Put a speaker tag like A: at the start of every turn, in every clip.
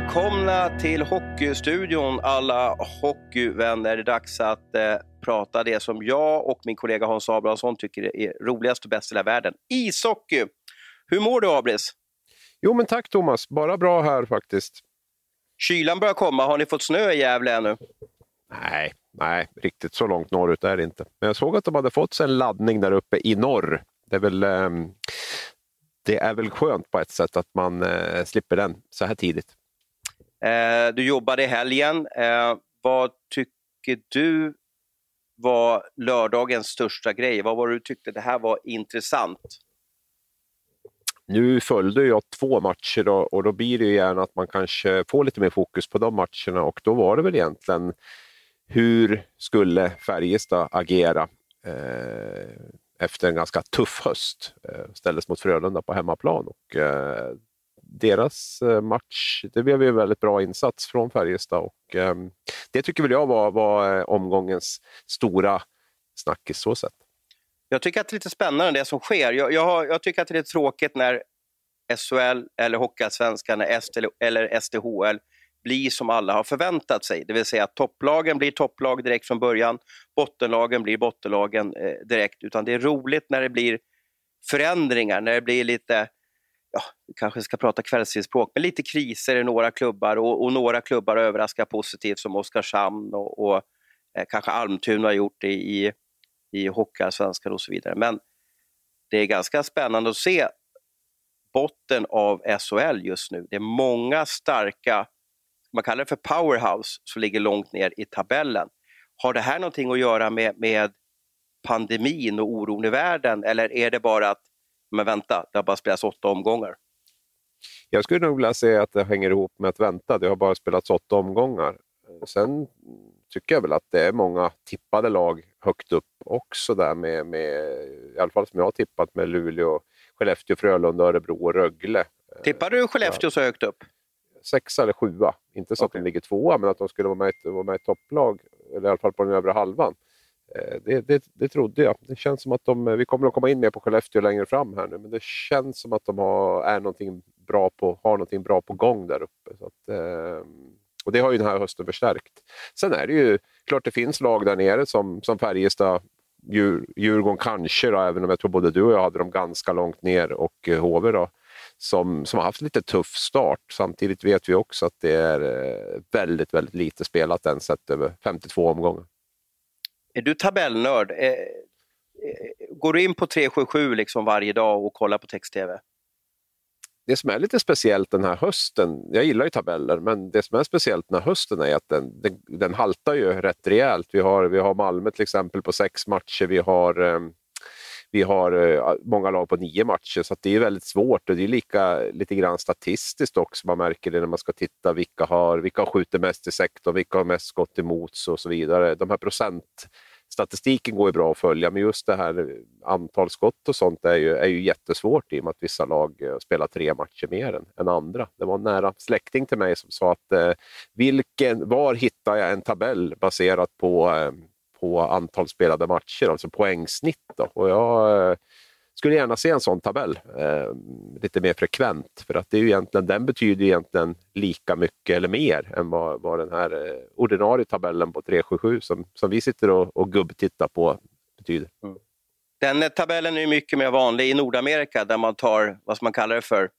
A: Välkomna till Hockeystudion alla hockeyvänner. Det är dags att eh, prata det som jag och min kollega Hans Abrahamsson tycker är roligast och bäst i hela världen. Ishockey! Hur mår du Abris?
B: Jo men tack Thomas, bara bra här faktiskt.
A: Kylan börjar komma. Har ni fått snö i Gävle ännu?
B: Nej, nej, riktigt så långt norrut är det inte. Men jag såg att de hade fått sig en laddning där uppe i norr. Det är väl, eh, det är väl skönt på ett sätt att man eh, slipper den så här tidigt.
A: Eh, du jobbade i helgen. Eh, vad tycker du var lördagens största grej? Vad var det du tyckte det här var intressant?
B: Nu följde jag två matcher då, och då blir det ju gärna att man kanske får lite mer fokus på de matcherna och då var det väl egentligen hur skulle Färjestad agera eh, efter en ganska tuff höst? Eh, ställdes mot Frölunda på hemmaplan och eh, deras eh, match, det blev ju en väldigt bra insats från Färjestad och eh, det tycker väl jag var, var eh, omgångens stora snackis så sett.
A: Jag tycker att det är lite spännande det som sker. Jag, jag, jag tycker att det är tråkigt när SHL eller Hockeyallsvenskan eller SDHL blir som alla har förväntat sig. Det vill säga att topplagen blir topplag direkt från början, bottenlagen blir bottenlagen eh, direkt. Utan det är roligt när det blir förändringar, när det blir lite, ja, vi kanske ska prata kvällstidsspråk, men lite kriser i några klubbar och, och några klubbar överraskar positivt som Oskarshamn och, och eh, kanske Almtuna har gjort det i, i Hockeyallsvenskan och så vidare. Men det är ganska spännande att se botten av SHL just nu. Det är många starka, man kallar det för powerhouse, som ligger långt ner i tabellen. Har det här någonting att göra med, med pandemin och oron i världen eller är det bara att, men vänta, det har bara spelats åtta omgångar?
B: Jag skulle nog vilja säga att det hänger ihop med att vänta. Det har bara spelats åtta omgångar. Sen tycker jag väl att det är många tippade lag högt upp också där med, med i alla fall som jag har tippat med Luleå, Skellefteå, Frölunda, Örebro och Rögle.
A: Tippar du Skellefteå så högt upp?
B: Sexa eller sjua. Inte så okay. att de ligger tvåa, men att de skulle vara med, vara med i topplag, eller i alla fall på den övre halvan. Eh, det, det, det trodde jag. Det känns som att de, eh, vi kommer att komma in mer på Skellefteå längre fram här nu, men det känns som att de har, är någonting bra på, har någonting bra på gång där uppe. Så att, eh, och det har ju den här hösten förstärkt. Sen är det ju klart det finns lag där nere som, som Färjestad, Djur, Djurgården kanske, då, även om jag tror både du och jag hade dem ganska långt ner och HV då, som, som har haft lite tuff start. Samtidigt vet vi också att det är väldigt, väldigt lite spelat än sett över 52 omgångar.
A: Är du tabellnörd? Eh, eh, går du in på 377 liksom varje dag och kollar på text-tv?
B: det som är lite speciellt den här hösten, jag gillar ju tabeller, men det som är speciellt den här hösten är att den, den, den haltar ju rätt rejält. Vi har, vi har Malmö till exempel på sex matcher, vi har, ehm, vi har eh, många lag på nio matcher, så det är väldigt svårt och det är lika, lite grann statistiskt också, man märker det när man ska titta vilka har, vilka har skjutit mest i sektorn, vilka har mest gått emot och så vidare. De här procent statistiken går ju bra att följa, men just det här antal skott och sånt är ju, är ju jättesvårt i och med att vissa lag eh, spelar tre matcher mer än, än andra. Det var en nära släkting till mig som sa att eh, vilken, var hittar jag en tabell baserat på, eh, på antal spelade matcher, alltså poängsnitt. Då? Och jag, eh, skulle gärna se en sån tabell eh, lite mer frekvent. För att det är ju egentligen, den betyder egentligen lika mycket eller mer än vad, vad den här eh, ordinarie tabellen på 377 som, som vi sitter och, och gubbtittar på betyder. Mm.
A: Den eh, tabellen är mycket mer vanlig i Nordamerika där man tar, vad ska man kalla det för,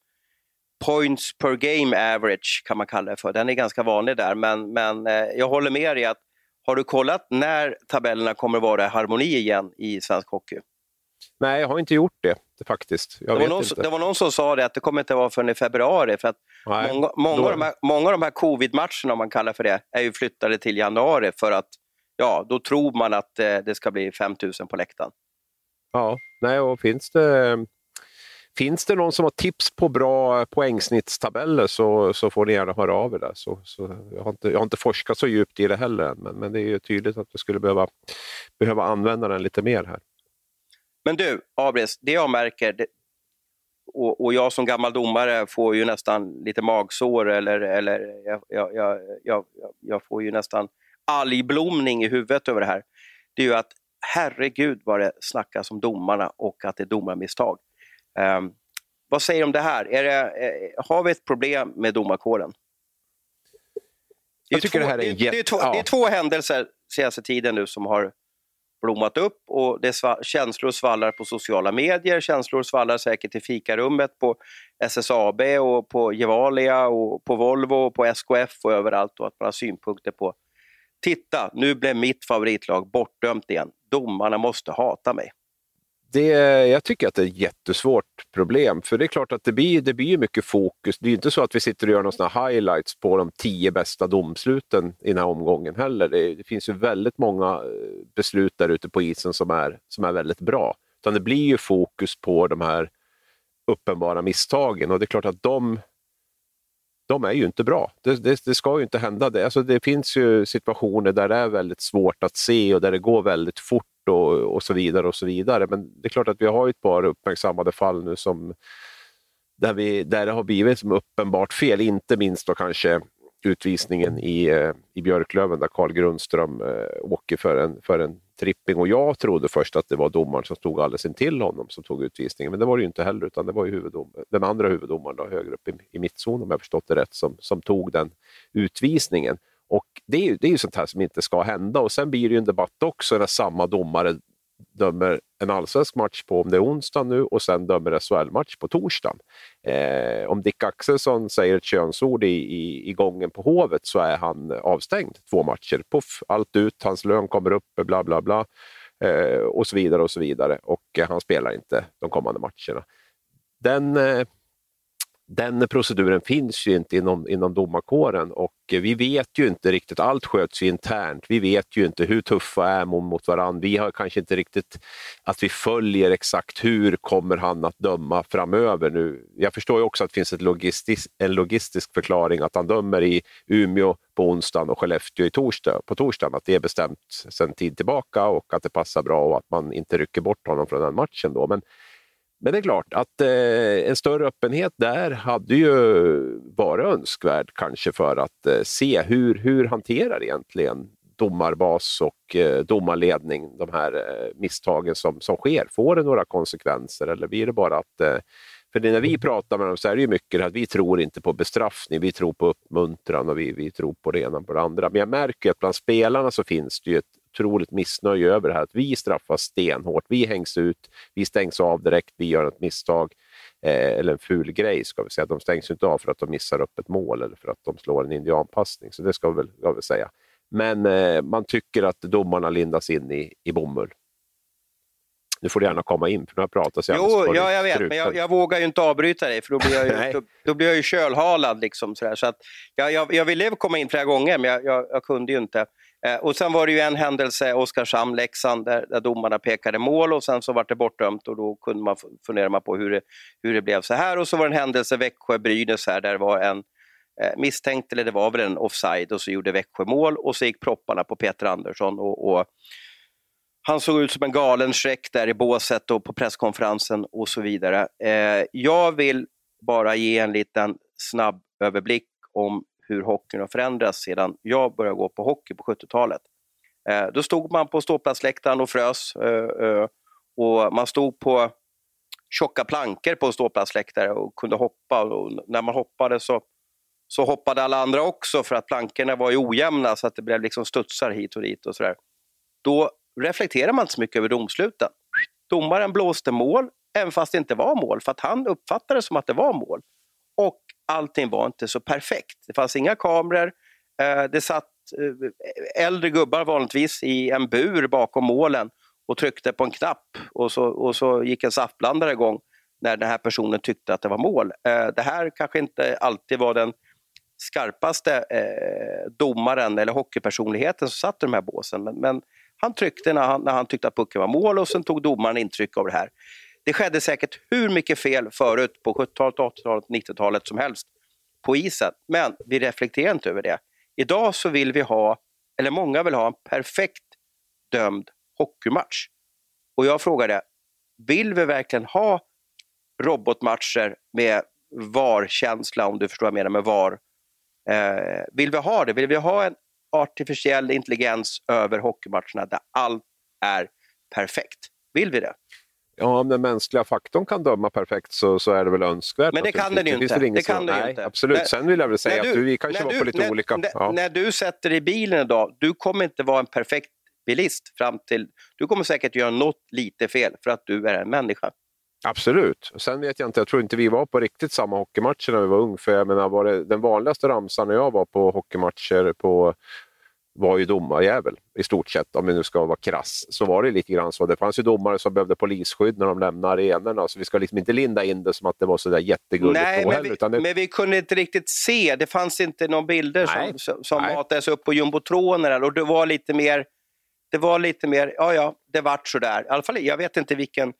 A: points per game average kan man kalla det för. Den är ganska vanlig där men, men eh, jag håller med dig att har du kollat när tabellerna kommer att vara i harmoni igen i svensk hockey?
B: Nej, jag har inte gjort det faktiskt.
A: Det var, någon, det, var någon, som sa det, att det kommer inte vara förrän i februari. För att Nej, många, många, av de här, många av de här covid-matcherna, om man kallar för det, är ju flyttade till januari för att ja, då tror man att eh, det ska bli 5000 på läktaren.
B: Ja, nej, och finns det, finns det någon som har tips på bra poängsnittstabeller så, så får ni gärna höra av er där. Så, så, jag, har inte, jag har inte forskat så djupt i det heller än, men, men det är ju tydligt att vi skulle behöva, behöva använda den lite mer här.
A: Men du, Abris, det jag märker, det, och, och, jag som gammal domare får ju nästan lite magsår eller, eller jag, jag, jag, jag, får ju nästan algblomning i huvudet över det här. Det är ju att herregud vad det snackas om domarna och att det är domarmisstag. Um, vad säger du om det här? Är det, är, har vi ett problem med domarkåren?
B: Jag tycker två, det här är en
A: jätte... Det är, två, ja. det är två händelser senaste tiden nu som har blommat upp och det sva, känslor svallar på sociala medier, känslor svallar säkert i fikarummet på SSAB och på Gevalia och på Volvo och på SKF och överallt och att man har synpunkter på Titta, nu blev mitt favoritlag bortdömt igen. Domarna måste hata mig.
B: Det, jag tycker att det är ett jättesvårt problem, för det är klart att det blir, det blir mycket fokus. Det är inte så att vi sitter och gör några highlights på de tio bästa domsluten i den här omgången heller. Det, det finns ju väldigt många eh, beslut där ute på isen som är, som är väldigt bra. Utan det blir ju fokus på de här uppenbara misstagen och det är klart att de, de är ju inte bra. Det, det, det ska ju inte hända. Det, alltså det finns ju situationer där det är väldigt svårt att se och där det går väldigt fort och, och så vidare. och så vidare. Men det är klart att vi har ett par uppmärksammade fall nu som där, vi, där det har blivit som uppenbart fel, inte minst då kanske utvisningen i, eh, i Björklöven där Carl Grundström eh, åker för en, för en tripping och jag trodde först att det var domaren som stod alldeles intill honom som tog utvisningen, men det var det ju inte heller utan det var ju den andra huvuddomaren då, högre upp i, i mittzon om jag förstått det rätt som, som tog den utvisningen. Och det är, ju, det är ju sånt här som inte ska hända och sen blir det ju en debatt också när samma domare dömer en allsvensk match på om det är onsdag nu och sen dömer SHL-match på torsdagen. Eh, om Dick Axelsson säger ett könsord i, i, i gången på Hovet så är han avstängd två matcher. Puff, allt ut, hans lön kommer upp, bla bla bla. Eh, och så vidare och så vidare. Och eh, han spelar inte de kommande matcherna. Den eh, den proceduren finns ju inte inom, inom domarkåren och vi vet ju inte riktigt, allt sköts ju internt. Vi vet ju inte hur tuffa är mot, mot varandra. Vi har kanske inte riktigt att vi följer exakt hur kommer han att döma framöver nu. Jag förstår ju också att det finns ett logistisk, en logistisk förklaring att han dömer i Umeå på onsdagen och Skellefteå i torsdag, på torsdagen. Att det är bestämt sedan tid tillbaka och att det passar bra och att man inte rycker bort honom från den matchen. Då. Men men det är klart att eh, en större öppenhet där hade ju varit önskvärd kanske för att eh, se hur, hur hanterar egentligen domarbas och eh, domarledning de här eh, misstagen som, som sker. Får det några konsekvenser eller blir det bara att eh, för när vi pratar med dem så är det ju mycket att vi tror inte på bestraffning, vi tror på uppmuntran och vi, vi tror på det ena på det andra. Men jag märker att bland spelarna så finns det ju ett otroligt missnöje över det här. Att vi straffas stenhårt, vi hängs ut, vi stängs av direkt, vi gör ett misstag. Eh, eller en ful grej ska vi säga. De stängs inte av för att de missar upp ett mål eller för att de slår en indianpassning. Så det ska vi väl, ska vi säga. Men eh, man tycker att domarna lindas in i, i bomull. Nu får du gärna komma in, för nu har jag pratat så
A: Jo, ja, jag vet, men jag, jag, vågar ju inte avbryta dig, för då blir jag ju, då, då, blir jag ju kölhalad. Liksom, sådär. Så att, jag, jag, jag ville komma in flera gånger, men jag, jag, jag kunde ju inte. Eh, och sen var det ju en händelse, Oskarshamn-Leksand, där, där domarna pekade mål och sen så var det bortdömt och då kunde man fundera på hur det, hur det blev så här. Och så var det en händelse Växjö-Brynäs här där det var en eh, misstänkt, eller det var väl en offside och så gjorde Växjö mål och så gick propparna på Peter Andersson och, och han såg ut som en galen Shrek där i båset och på presskonferensen och så vidare. Eh, jag vill bara ge en liten snabb överblick om hur hockeyn har förändrats sedan jag började gå på hockey på 70-talet. Eh, då stod man på ståplatsläktaren och frös eh, eh, och man stod på tjocka plankor på ståplatsläktare och kunde hoppa. Och när man hoppade så, så hoppade alla andra också för att plankorna var ju ojämna så att det blev liksom studsar hit och dit och sådär. Då reflekterar man inte så mycket över domsluten. Domaren blåste mål, även fast det inte var mål, för att han uppfattade det som att det var mål. Allting var inte så perfekt. Det fanns inga kameror, eh, det satt eh, äldre gubbar vanligtvis i en bur bakom målen och tryckte på en knapp och så, och så gick en saftblandare igång när den här personen tyckte att det var mål. Eh, det här kanske inte alltid var den skarpaste domaren eller hockeypersonligheten som satt i de här båsen, men, men han tryckte när han, när han tyckte att pucken var mål och sen tog domaren intryck av det här. Det skedde säkert hur mycket fel förut på 70-talet, 80-talet, 90-talet som helst på isen, men vi reflekterar inte över det. Idag så vill vi ha, eller många vill ha, en perfekt dömd hockeymatch. Och jag frågade, vill vi verkligen ha robotmatcher med VAR-känsla, om du förstår vad jag menar med VAR? Eh, vill vi ha det? Vill vi ha en artificiell intelligens över hockeymatcherna där allt är perfekt? Vill vi det?
B: Ja, om den mänskliga faktorn kan döma perfekt så, så är det väl önskvärt.
A: Men det kan den ju inte. Det, det kan den
B: nej,
A: inte.
B: Absolut.
A: När,
B: Sen vill jag väl säga du, att du, vi kanske var på lite
A: när,
B: olika...
A: När,
B: ja.
A: när du sätter dig i bilen idag, du kommer inte vara en perfekt bilist fram till... Du kommer säkert göra något lite fel för att du är en människa.
B: Absolut. Sen vet jag inte, jag tror inte vi var på riktigt samma hockeymatcher när vi var unga. För jag menar, var det, den vanligaste ramsan när jag var på hockeymatcher på var ju domarjävel i stort sett, om vi nu ska vara krass. Så var det lite grann så. Det fanns ju domare som behövde polisskydd när de lämnade arenorna, så vi ska liksom inte linda in det som att det var så där jättegulligt
A: Nej, men, vi,
B: utan det...
A: men vi kunde inte riktigt se. Det fanns inte några bilder Nej. som, som Nej. matades upp på jumbotroner och det var lite mer, det var lite mer, ja ja, det vart sådär. I alla fall, jag vet inte vilken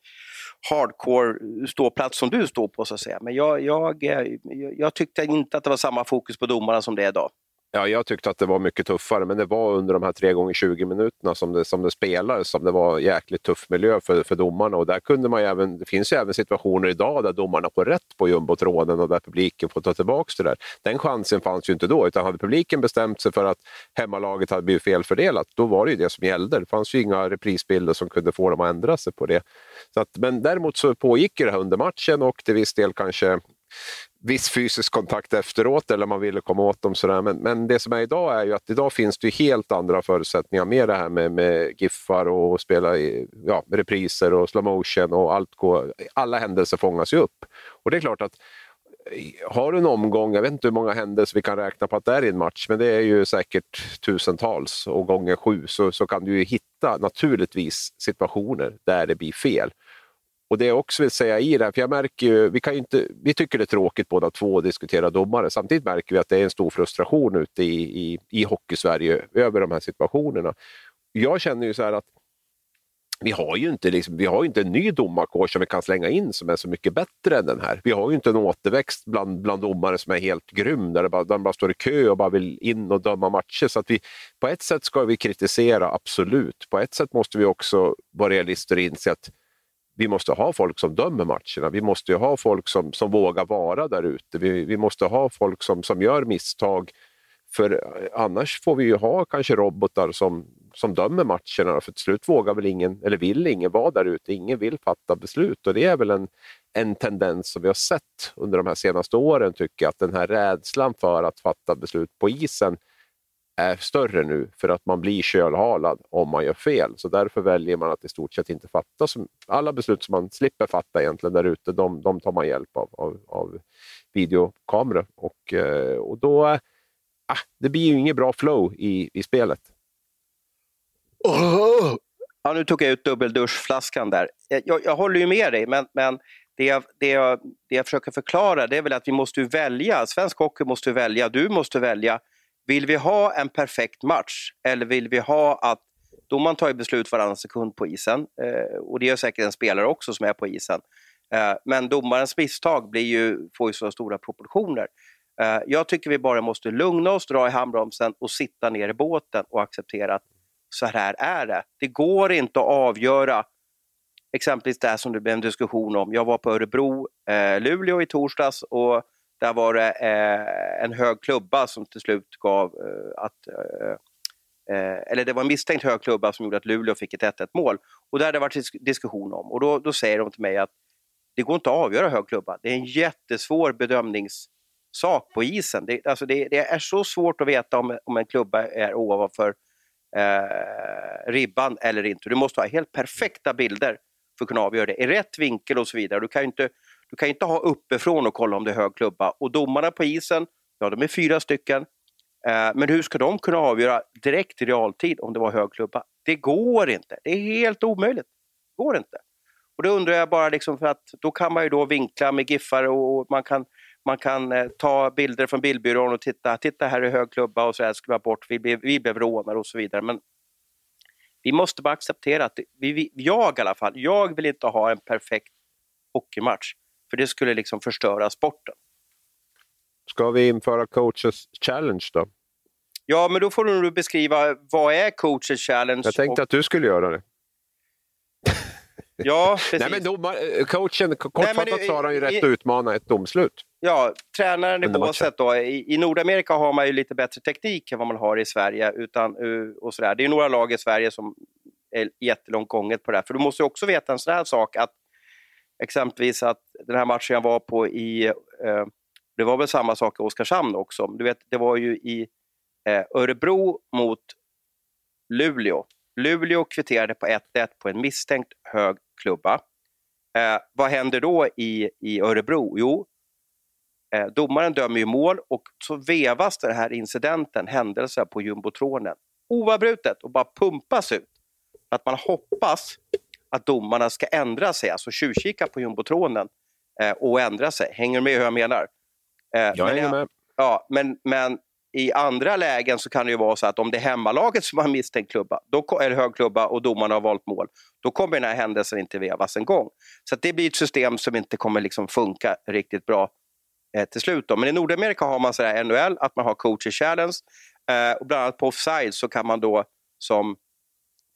A: hardcore ståplats som du står på så att säga, men jag, jag, jag, jag tyckte inte att det var samma fokus på domarna som det är idag.
B: Ja, jag tyckte att det var mycket tuffare, men det var under de här 3 gånger 20 minuterna som det, som det spelades som det var jäkligt tuff miljö för, för domarna. Och där kunde man även, det finns ju även situationer idag där domarna får rätt på jumbotråden och där publiken får ta tillbaka det där. Den chansen fanns ju inte då, utan hade publiken bestämt sig för att hemmalaget hade blivit felfördelat, då var det ju det som gällde. Det fanns ju inga reprisbilder som kunde få dem att ändra sig på det. Så att, men däremot så pågick det här under matchen och till viss del kanske viss fysisk kontakt efteråt eller man ville komma åt dem. Sådär. Men, men det som är idag är ju att idag finns det helt andra förutsättningar med det här med, med giffar och spela i, ja, repriser och slow motion och allt går, alla händelser fångas ju upp. Och det är klart att eh, har du en omgång, jag vet inte hur många händelser vi kan räkna på att det är i en match, men det är ju säkert tusentals och gånger sju så, så kan du ju hitta naturligtvis situationer där det blir fel. Och det jag också vill säga i det här, för jag märker ju, vi, kan inte, vi tycker det är tråkigt båda två att diskutera domare. Samtidigt märker vi att det är en stor frustration ute i, i, i Hockeysverige över de här situationerna. Jag känner ju så här att vi har ju inte, liksom, vi har inte en ny domarkår som vi kan slänga in som är så mycket bättre än den här. Vi har ju inte en återväxt bland, bland domare som är helt grym, där, bara, de bara står i kö och bara vill in och döma matcher. Så att vi, på ett sätt ska vi kritisera, absolut. På ett sätt måste vi också vara realister och inse att vi måste ha folk som dömer matcherna. Vi måste ha folk som, som vågar vara där ute. Vi, vi måste ha folk som, som gör misstag. För eh, annars får vi ju ha kanske robotar som, som dömer matcherna. För till slut vågar väl ingen, eller vill ingen vara där ute. Ingen vill fatta beslut och det är väl en, en tendens som vi har sett under de här senaste åren tycker jag. Att den här rädslan för att fatta beslut på isen är större nu för att man blir kölhalad om man gör fel. Så därför väljer man att i stort sett inte fatta. Alla beslut som man slipper fatta egentligen där ute, de, de tar man hjälp av, av, av videokameror. Och, eh, och då, äh, det blir ju inget bra flow i, i spelet.
A: Ja, nu tog jag ut dubbelduschflaskan där. Eh, jag, jag håller ju med dig, men, men det jag, det, jag, det jag försöker förklara det är väl att vi måste välja, svensk hockey måste välja, du måste välja vill vi ha en perfekt match eller vill vi ha att domaren tar beslut varannan sekund på isen eh, och det gör säkert en spelare också som är på isen. Eh, men domarens misstag blir ju, får ju så stora proportioner. Eh, jag tycker vi bara måste lugna oss, dra i handbromsen och sitta ner i båten och acceptera att så här är det. Det går inte att avgöra exempelvis det som det blev en diskussion om. Jag var på Örebro, eh, Luleå i torsdags och där var det eh, en hög klubba som till slut gav eh, att eh, eh eller det var en misstänkt hög klubba som gjorde att Luleå fick ett 1-1 mål. Och där hade det varit diskussion om. Och då, då säger de till mig att det går inte att avgöra hög klubba. Det är en jättesvår bedömningssak på isen. Det, alltså det, det är så svårt att veta om, om en klubba är ovanför eh, ribban eller inte. Du måste ha helt perfekta bilder för att kunna avgöra det i rätt vinkel och så vidare. Du kan inte du kan inte ha uppifrån och kolla om det är hög klubba. Och domarna på isen, ja de är fyra stycken. Eh, men hur ska de kunna avgöra direkt i realtid om det var hög klubba? Det går inte. Det är helt omöjligt. Det går inte. Och då undrar jag bara, liksom för att då kan man ju då vinkla med giffar och man kan, man kan eh, ta bilder från bildbyrån och titta, titta här är hög klubba och så här skruva bort, vi blev, vi blev rånare och så vidare. Men vi måste bara acceptera att, vi, vi, jag i alla fall, jag vill inte ha en perfekt hockeymatch. För det skulle liksom förstöra sporten.
B: Ska vi införa coaches challenge då?
A: Ja, men då får du beskriva vad är coaches challenge?
B: Jag tänkte och... att du skulle göra det.
A: Ja, precis.
B: Nej, men domar, eh, coachen, kortfattat så har han ju rätt att utmana ett domslut.
A: Ja, tränaren i båset då. I, I Nordamerika har man ju lite bättre teknik än vad man har i Sverige. Utan, eh, och sådär. Det är några lag i Sverige som är jättelångt gånget på det här. För du måste också veta en sån här sak att exempelvis att den här matchen jag var på i, eh, det var väl samma sak i Oskarshamn också, du vet, det var ju i eh, Örebro mot Luleå. Luleå kvitterade på 1-1 på en misstänkt hög klubba. Eh, vad händer då i, i Örebro? Jo, eh, domaren dömer ju mål och så vevas den här incidenten, händelsen på jumbotronen oavbrutet och bara pumpas ut. Att man hoppas att domarna ska ändra sig, alltså tjuvkika på jumbotronen eh, och ändra sig. Hänger du med hur jag menar?
B: Eh, jag hänger med.
A: Ja, men, men i andra lägen så kan det ju vara så att om det är hemmalaget som har misstänkt klubba, då, eller hög klubba och domarna har valt mål, då kommer den här händelsen inte vevas en gång. Så det blir ett system som inte kommer liksom funka riktigt bra eh, till slut. Då. Men i Nordamerika har man så här NHL, att man har coacher challenge. Eh, och bland annat på offside så kan man då som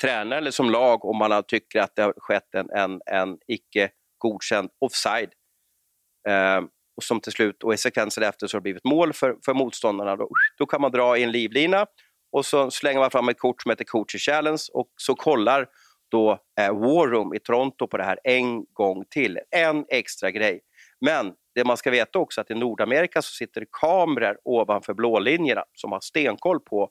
A: tränare eller som lag, om man tycker att det har skett en, en, en icke godkänd offside, eh, och som till slut, och i sekvensen efter så har det blivit mål för, för motståndarna, då, då kan man dra i en livlina och så slänger man fram ett kort som heter Coacher Challenge och så kollar då eh, War Room i Toronto på det här en gång till. En extra grej. Men det man ska veta också är att i Nordamerika så sitter det kameror ovanför blålinjerna som har stenkoll på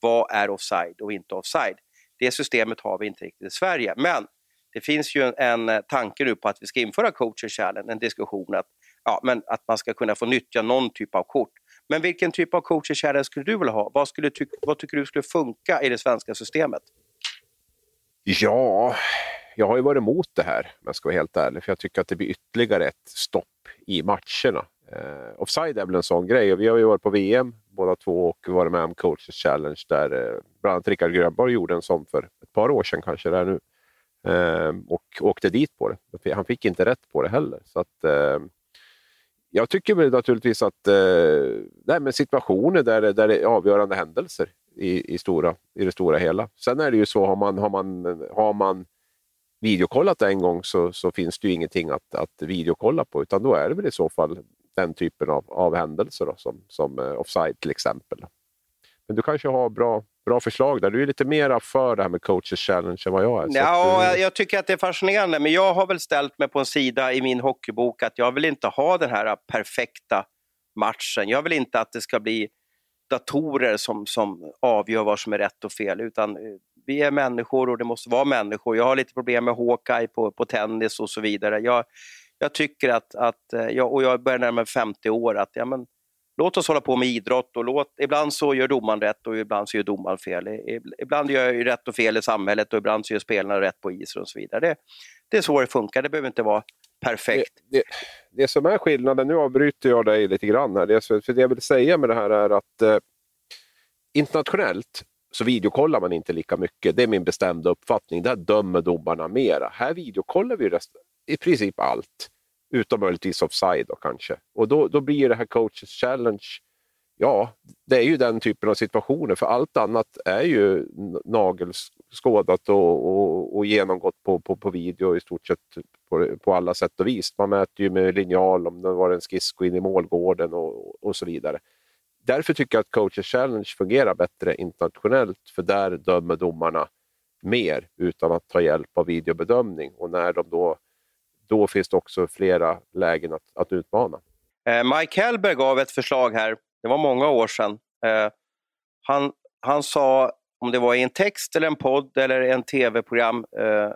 A: vad är offside och inte offside. Det systemet har vi inte riktigt i Sverige. Men det finns ju en, en tanke nu på att vi ska införa coacher challenge, en diskussion att, ja, men att man ska kunna få nyttja någon typ av kort. Men vilken typ av coacher challenge skulle du vilja ha? Vad, skulle ty vad tycker du skulle funka i det svenska systemet?
B: Ja, jag har ju varit emot det här om jag ska vara helt ärlig, för jag tycker att det blir ytterligare ett stopp i matcherna. Eh, offside är väl en sån grej och vi har ju varit på VM båda två och varit med om Coaches Challenge där eh, bland annat Rickard Grönborg gjorde en sån för ett par år sedan kanske där nu. Eh, och åkte dit på det. Han fick inte rätt på det heller. Så att, eh, jag tycker väl naturligtvis att eh, nej, men situationer där, där det är avgörande händelser i, i, stora, i det stora hela. Sen är det ju så, har man, har man, har man videokollat en gång så, så finns det ju ingenting att, att videokolla på utan då är det väl i så fall den typen av, av händelser då, som, som uh, offside till exempel. Men du kanske har bra, bra förslag där. Du är lite mer för det här med coaches challenge än vad jag är.
A: Ja, du... jag tycker att det är fascinerande, men jag har väl ställt mig på en sida i min hockeybok att jag vill inte ha den här perfekta matchen. Jag vill inte att det ska bli datorer som, som avgör vad som är rätt och fel, utan eh, vi är människor och det måste vara människor. Jag har lite problem med Hawkeye på, på tennis och så vidare. Jag, jag tycker att, att eh, jag, och jag börjar närma mig 50 år, att ja, men, låt oss hålla på med idrott och låt, ibland så gör domaren rätt och ibland så gör domaren fel. Ibland gör jag rätt och fel i samhället och ibland så gör spelarna rätt på isen och så vidare. Det, det är så det funkar, det behöver inte vara perfekt.
B: Det, det, det, som är skillnaden, nu avbryter jag dig lite grann här, det, för det jag vill säga med det här är att eh, internationellt så videokollar man inte lika mycket. Det är min bestämda uppfattning. Där dömer domarna mera. Här videokollar vi resten i princip allt. Utom möjligtvis offside då kanske. Och då, då blir det här coaches challenge, ja, det är ju den typen av situationer. För allt annat är ju nagelskådat och, och, och genomgått på, på, på video i stort sett på, på alla sätt och vis. Man mäter ju med linjal om det var en skisko in i målgården och, och så vidare därför tycker jag att Coaches Challenge fungerar bättre internationellt, för där dömer domarna mer utan att ta hjälp av videobedömning. Och när de då, då finns det också flera lägen att, att utmana.
A: Eh, Mike Hellberg gav ett förslag här, det var många år sedan. Eh, han, han sa, om det var i en text eller en podd eller en tv-program, eh, eh,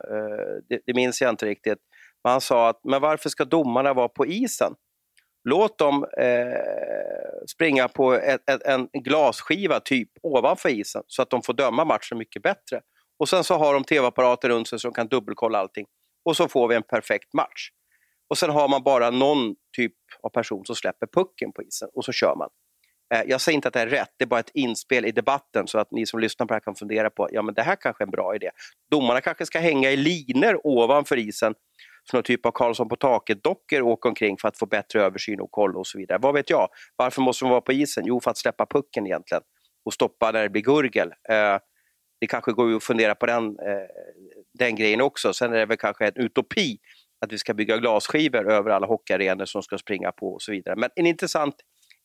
A: det, det minns jag inte riktigt, men han sa att men varför ska domarna vara på isen? Låt dem eh, springa på ett, ett, en glasskiva typ ovanför isen så att de får döma matchen mycket bättre. Och sen så har de tv-apparater runt sig så de kan dubbelkolla allting. Och så får vi en perfekt match. Och sen har man bara någon typ av person som släpper pucken på isen och så kör man. Eh, jag säger inte att det är rätt, det är bara ett inspel i debatten så att ni som lyssnar på det här kan fundera på, ja men det här kanske är en bra idé. Domarna kanske ska hänga i liner ovanför isen som någon typ av Karlsson på taket-dockor åker omkring för att få bättre översyn och koll och så vidare. Vad vet jag? Varför måste de vara på isen? Jo, för att släppa pucken egentligen och stoppa när det blir gurgel. Eh, det kanske går att fundera på den, eh, den grejen också. Sen är det väl kanske en utopi att vi ska bygga glasskivor över alla hockeyarenor som ska springa på och så vidare. Men en intressant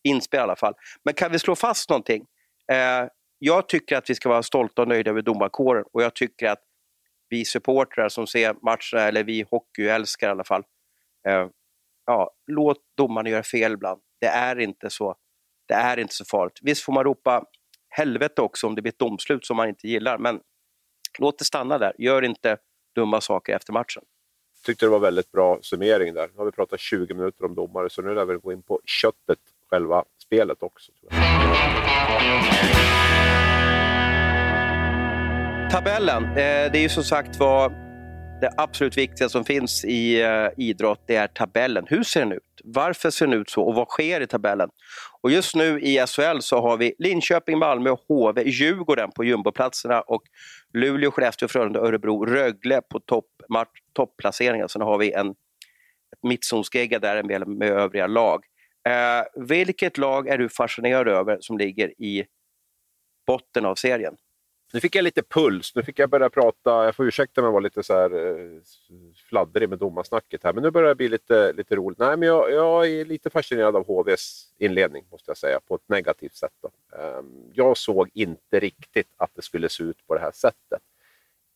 A: inspel i alla fall. Men kan vi slå fast någonting? Eh, jag tycker att vi ska vara stolta och nöjda över domarkåren och jag tycker att vi supportrar som ser matcherna, eller vi hockeyälskare i alla fall, Eh, ja, låt domarna göra fel ibland. Det är inte så, det är inte så farligt. Visst får man ropa helvete också om det blir ett domslut som man inte gillar, men låt det stanna där. Gör inte dumma saker efter matchen.
B: tyckte det var väldigt bra summering där. Nu har vi pratat 20 minuter om domare, så nu lär vi gå in på köttet, själva spelet också.
A: Tabellen, eh, det är ju som sagt var det absolut viktigaste som finns i eh, idrott, det är tabellen. Hur ser den ut? Varför ser den ut så och vad sker i tabellen? Och just nu i SHL så har vi Linköping, Malmö, HV, Djurgården på jumboplatserna och Luleå, Skellefteå, Frölunda, Örebro, Rögle på topp, topplaceringen. Sen har vi en mittzonsgegga där med, med övriga lag. Eh, vilket lag är du fascinerad över som ligger i botten av serien?
B: Nu fick jag lite puls. Nu fick jag börja prata. Jag får ursäkta om jag var lite så här eh, fladdrig med domarsnacket här. Men nu börjar det bli lite, lite roligt. Nej, men jag, jag är lite fascinerad av HVs inledning, måste jag säga, på ett negativt sätt. Då. Ehm, jag såg inte riktigt att det skulle se ut på det här sättet.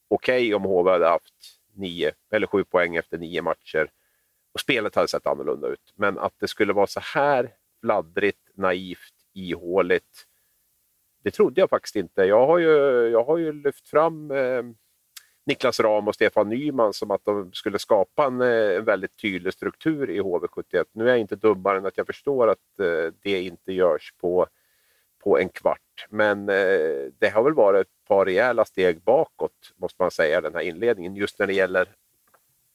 B: Okej okay, om HV hade haft nio eller sju poäng efter nio matcher och spelet hade sett annorlunda ut. Men att det skulle vara så här fladdrigt, naivt, ihåligt det trodde jag faktiskt inte. Jag har ju, jag har ju lyft fram eh, Niklas Ram och Stefan Nyman som att de skulle skapa en, eh, en väldigt tydlig struktur i HV71. Nu är jag inte dummare än att jag förstår att eh, det inte görs på, på en kvart. Men eh, det har väl varit ett par rejäla steg bakåt, måste man säga, den här inledningen. Just när det gäller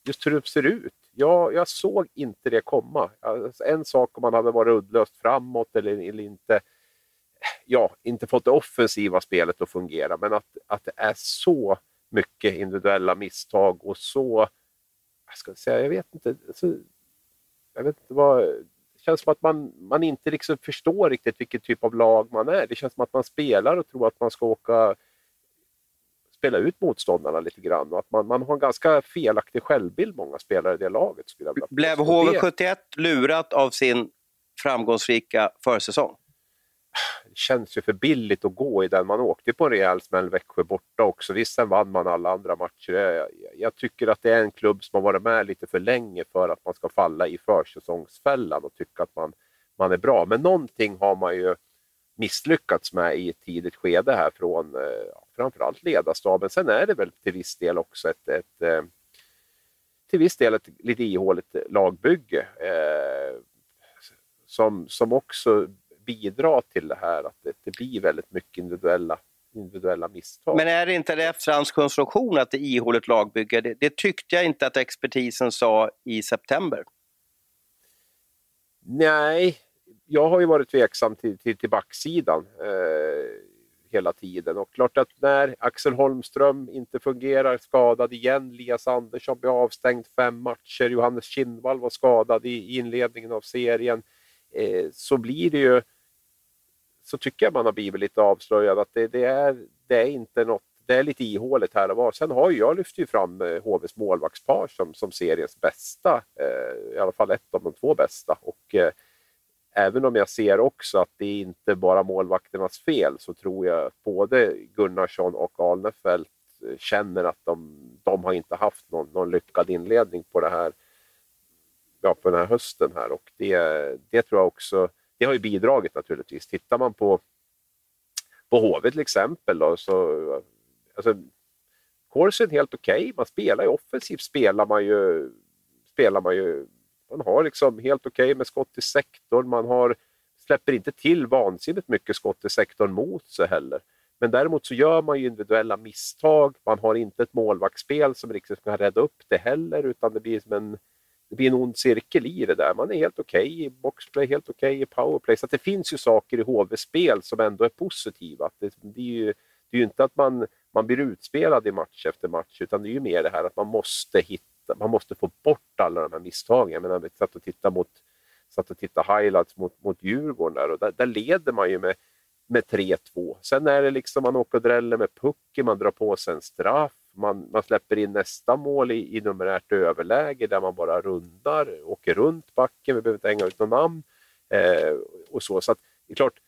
B: just hur det ser ut. Jag, jag såg inte det komma. Alltså, en sak om man hade varit uddlöst framåt eller, eller inte ja, inte fått det offensiva spelet att fungera, men att, att det är så mycket individuella misstag och så, jag ska säga, jag vet inte, så, jag vet inte vad, det känns som att man, man inte liksom förstår riktigt vilken typ av lag man är. Det känns som att man spelar och tror att man ska åka spela ut motståndarna lite grann och att man, man har en ganska felaktig självbild, många spelare i det laget. Skulle jag
A: Blev HV71 lurat av sin framgångsrika försäsong?
B: Det känns ju för billigt att gå i den. Man åkte på en rejäl smäll Växjö borta också. Visst, sen vann man alla andra matcher. Jag, jag, tycker att det är en klubb som har varit med lite för länge för att man ska falla i försäsongsfällan och tycka att man, man är bra. Men någonting har man ju misslyckats med i ett tidigt skede här från eh, ja, framförallt ledarstaben. Sen är det väl till viss del också ett, ett eh, till viss del ett lite ihåligt lagbygge eh, som, som också bidra till det här, att det, det blir väldigt mycket individuella individuella misstag.
A: Men är det inte det efterhandskonstruktion att det är ihåligt lagbygge? Det, det, tyckte jag inte att expertisen sa i september.
B: Nej, jag har ju varit tveksam till, till, till backsidan eh, hela tiden. Och klart att när Axel Holmström inte fungerar, skadad igen, Lias Andersson blir avstängd fem matcher, Johannes Kindvall var skadad i, i inledningen av serien, eh, så blir det ju så tycker jag man har blivit lite avslöjad att det, det, är, det är inte något det är lite ihåligt här och var. Sen har jag lyft ju fram eh, HVs målvaktspar som, som seriens bästa, eh, i alla fall ett av de två bästa. Och, eh, även om jag ser också att det inte bara målvakternas fel så tror jag att både Gunnarsson och Alnefelt eh, känner att de, de har inte haft någon, någon lyckad inledning på, det här, ja, på den här hösten. här och det, det tror jag också det har ju bidragit naturligtvis. Tittar man på, på HV till exempel då, så alltså, Corsen helt okej. Okay. Man spelar ju offensivt spelar man ju, spelar man ju man har liksom helt okej okay med skott i sektorn. Man har, släpper inte till vansinnigt mycket skott i sektorn mot sig heller. Men däremot så gör man ju individuella misstag. Man har inte ett målvaktsspel som riktigt kan rädda upp det heller utan det blir som en det blir en ond cirkel i det där. Man är helt okej okay i boxplay, helt okej okay i powerplay. Så det finns ju saker i HV-spel som ändå är positiva. Det, det, är ju, det är ju inte att man, man blir utspelad i match efter match, utan det är ju mer det här att man måste hitta, man måste få bort alla de här misstagen. Jag menar, vi satt och tittade mot satt och tittade highlights mot, mot Djurgården där och där, där leder man ju med, med 3-2. Sen är det liksom man åker och dräller med pucken, man drar på sig en straff, man, man släpper in nästa mål i, i numerärt överläge där man bara rundar, åker runt backen, vi behöver inte hänga ut någon namn. Eh, och så. så att, det är klart,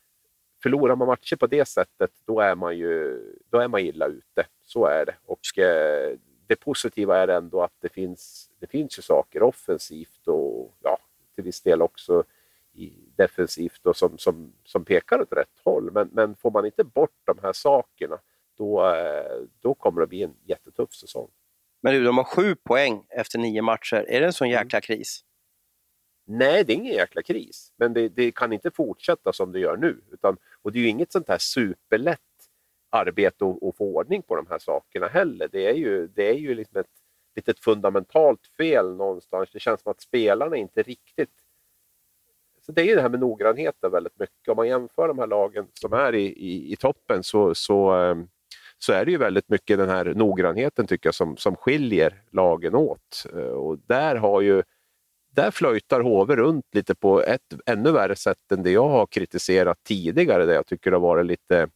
B: förlorar man matcher på det sättet, då är man ju då är man illa ute. Så är det. Och eh, det positiva är ändå att det finns det finns ju saker offensivt och ja, till viss del också i defensivt och som, som, som pekar åt rätt håll. Men, men får man inte bort de här sakerna då, eh, då kommer det bli en jättetuff säsong.
A: Men du, de har sju poäng efter nio matcher. Är det en sån jäkla kris?
B: Nej, det är ingen jäkla kris. Men det, det, kan inte fortsätta som det gör nu. Utan, och det är ju inget sånt här superlätt arbete att, få ordning på de här sakerna heller. Det är ju, det är ju liksom ett litet fundamentalt fel någonstans. Det känns som att spelarna inte riktigt... Så det är ju det här med noggrannheten väldigt mycket. Om man jämför de här lagen som är i, i, i toppen så, så, ehm, så är det ju väldigt mycket den här noggrannheten tycker jag som, som skiljer lagen åt. Eh, och där har ju där flöjtar HV runt lite på ett ännu värre sätt än det jag har kritiserat tidigare, där jag tycker det har varit lite,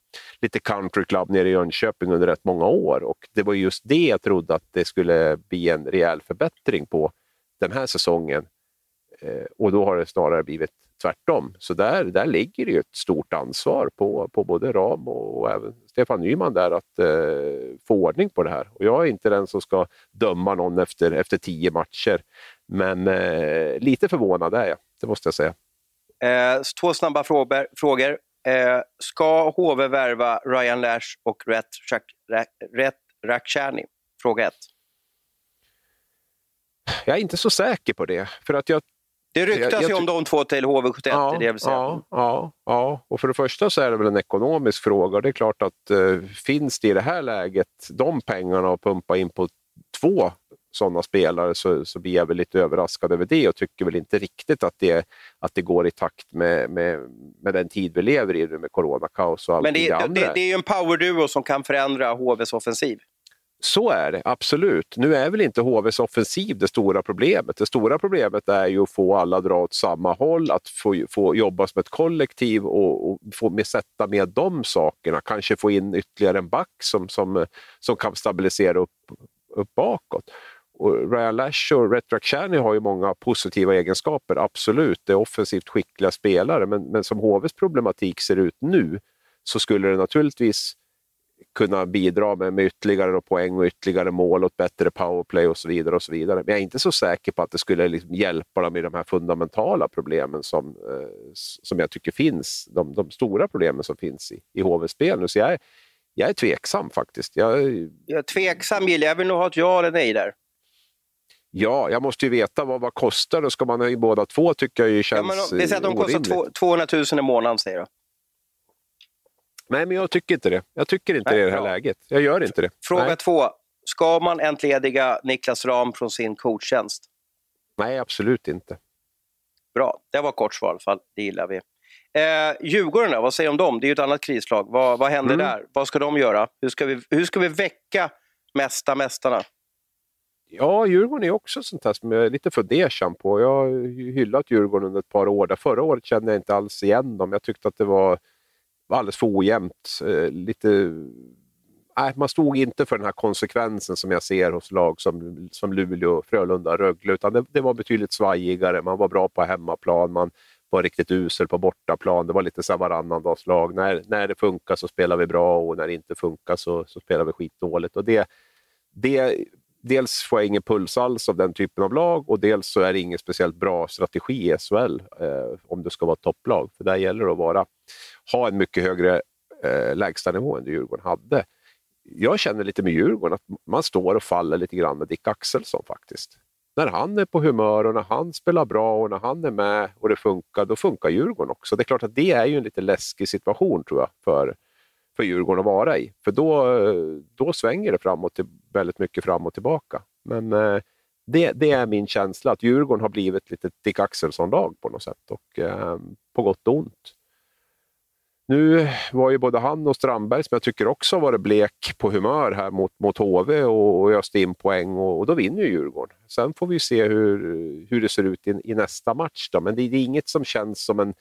B: lite country club nere i Jönköping under rätt många år. Och det var just det jag trodde att det skulle bli en rejäl förbättring på den här säsongen. Eh, och då har det snarare blivit tvärtom. Så där, där ligger det ju ett stort ansvar på, på både Ram och, och även Stefan Nyman där att eh, få ordning på det här. Och jag är inte den som ska döma någon efter, efter tio matcher. Men eh, lite förvånad är jag, det måste jag säga.
A: Eh, två snabba frågor. frågor. Eh, ska HV värva Ryan Lash och Ret, Ret Rakhshani? Fråga ett.
B: Jag är inte så säker på det. För att jag
A: det ryktas ju om de två till HV71, ja, det vill säga.
B: Ja, ja, ja, och för det första så är det väl en ekonomisk fråga. Det är klart att eh, finns det i det här läget de pengarna att pumpa in på två sådana spelare så, så blir jag väl lite överraskad över det och tycker väl inte riktigt att det, att det går i takt med, med, med den tid vi lever i nu med coronakaos och allt
A: Men det,
B: det,
A: det, det är ju en powerduo som kan förändra HVs offensiv.
B: Så är det, absolut. Nu är väl inte HVs offensiv det stora problemet. Det stora problemet är ju att få alla att dra åt samma håll, att få, få jobba som ett kollektiv och, och få med, sätta med de sakerna. Kanske få in ytterligare en back som, som, som kan stabilisera upp, upp bakåt. Och Ryan Lash och Retrack har ju många positiva egenskaper, absolut. Det är offensivt skickliga spelare, men, men som HVs problematik ser ut nu så skulle det naturligtvis kunna bidra med, med ytterligare poäng och ytterligare mål och ett bättre powerplay och så vidare. och så vidare. Men jag är inte så säker på att det skulle liksom hjälpa dem i de här fundamentala problemen som, eh, som jag tycker finns. De, de stora problemen som finns i, i HV-spel nu. Så jag är, jag är tveksam faktiskt. Jag,
A: jag är tveksam Gille, jag vill nog ha ett ja eller nej där.
B: Ja, jag måste ju veta vad vad kostar och ska man ha i båda två tycker jag ju känns ja,
A: men, Det säger att de kostar 200 000 i månaden säger du.
B: Nej, men jag tycker inte det. Jag tycker inte Nej, det i det här ja. läget. Jag gör inte det.
A: Fråga Nej. två. Ska man entlediga Niklas Ram från sin coachtjänst?
B: Nej, absolut inte.
A: Bra, det var kort svar i alla fall. Det gillar vi. Eh, Djurgården då, vad säger du om dem? Det är ju ett annat krislag. Vad, vad händer mm. där? Vad ska de göra? Hur ska vi, hur ska vi väcka mesta mästarna?
B: Ja, Djurgården är också sånt här som jag är lite fundersam på. Jag har hyllat Djurgården under ett par år. Där förra året kände jag inte alls igen dem. Jag tyckte att det var var alldeles för ojämnt. Eh, lite, nej, man stod inte för den här konsekvensen som jag ser hos lag som, som Luleå, Frölunda, Rögle, utan det, det var betydligt svajigare. Man var bra på hemmaplan, man var riktigt usel på bortaplan. Det var lite så varannandagslag. När, när det funkar så spelar vi bra och när det inte funkar så, så spelar vi skitdåligt. Och det, det, dels får jag ingen puls alls av den typen av lag och dels så är det ingen speciellt bra strategi i SHL eh, om det ska vara topplag. För där gäller det att vara ha en mycket högre eh, lägstanivå än det Djurgården hade. Jag känner lite med Djurgården att man står och faller lite grann med Dick Axelsson faktiskt. När han är på humör och när han spelar bra och när han är med och det funkar, då funkar Djurgården också. Det är klart att det är ju en lite läskig situation tror jag för, för Djurgården att vara i. För då, då svänger det framåt, väldigt mycket fram och tillbaka. Men eh, det, det, är min känsla, att Djurgården har blivit lite Dick Axelsson-lag på något sätt. Och, eh, på gott och ont. Nu var ju både han och Strandberg, som jag tycker också har varit blek på humör här mot, mot HV och, och öste in poäng och, och, då vinner ju Djurgården. Sen får vi se hur, hur det ser ut i, i nästa match. Då. Men det, det, är inget som känns som en,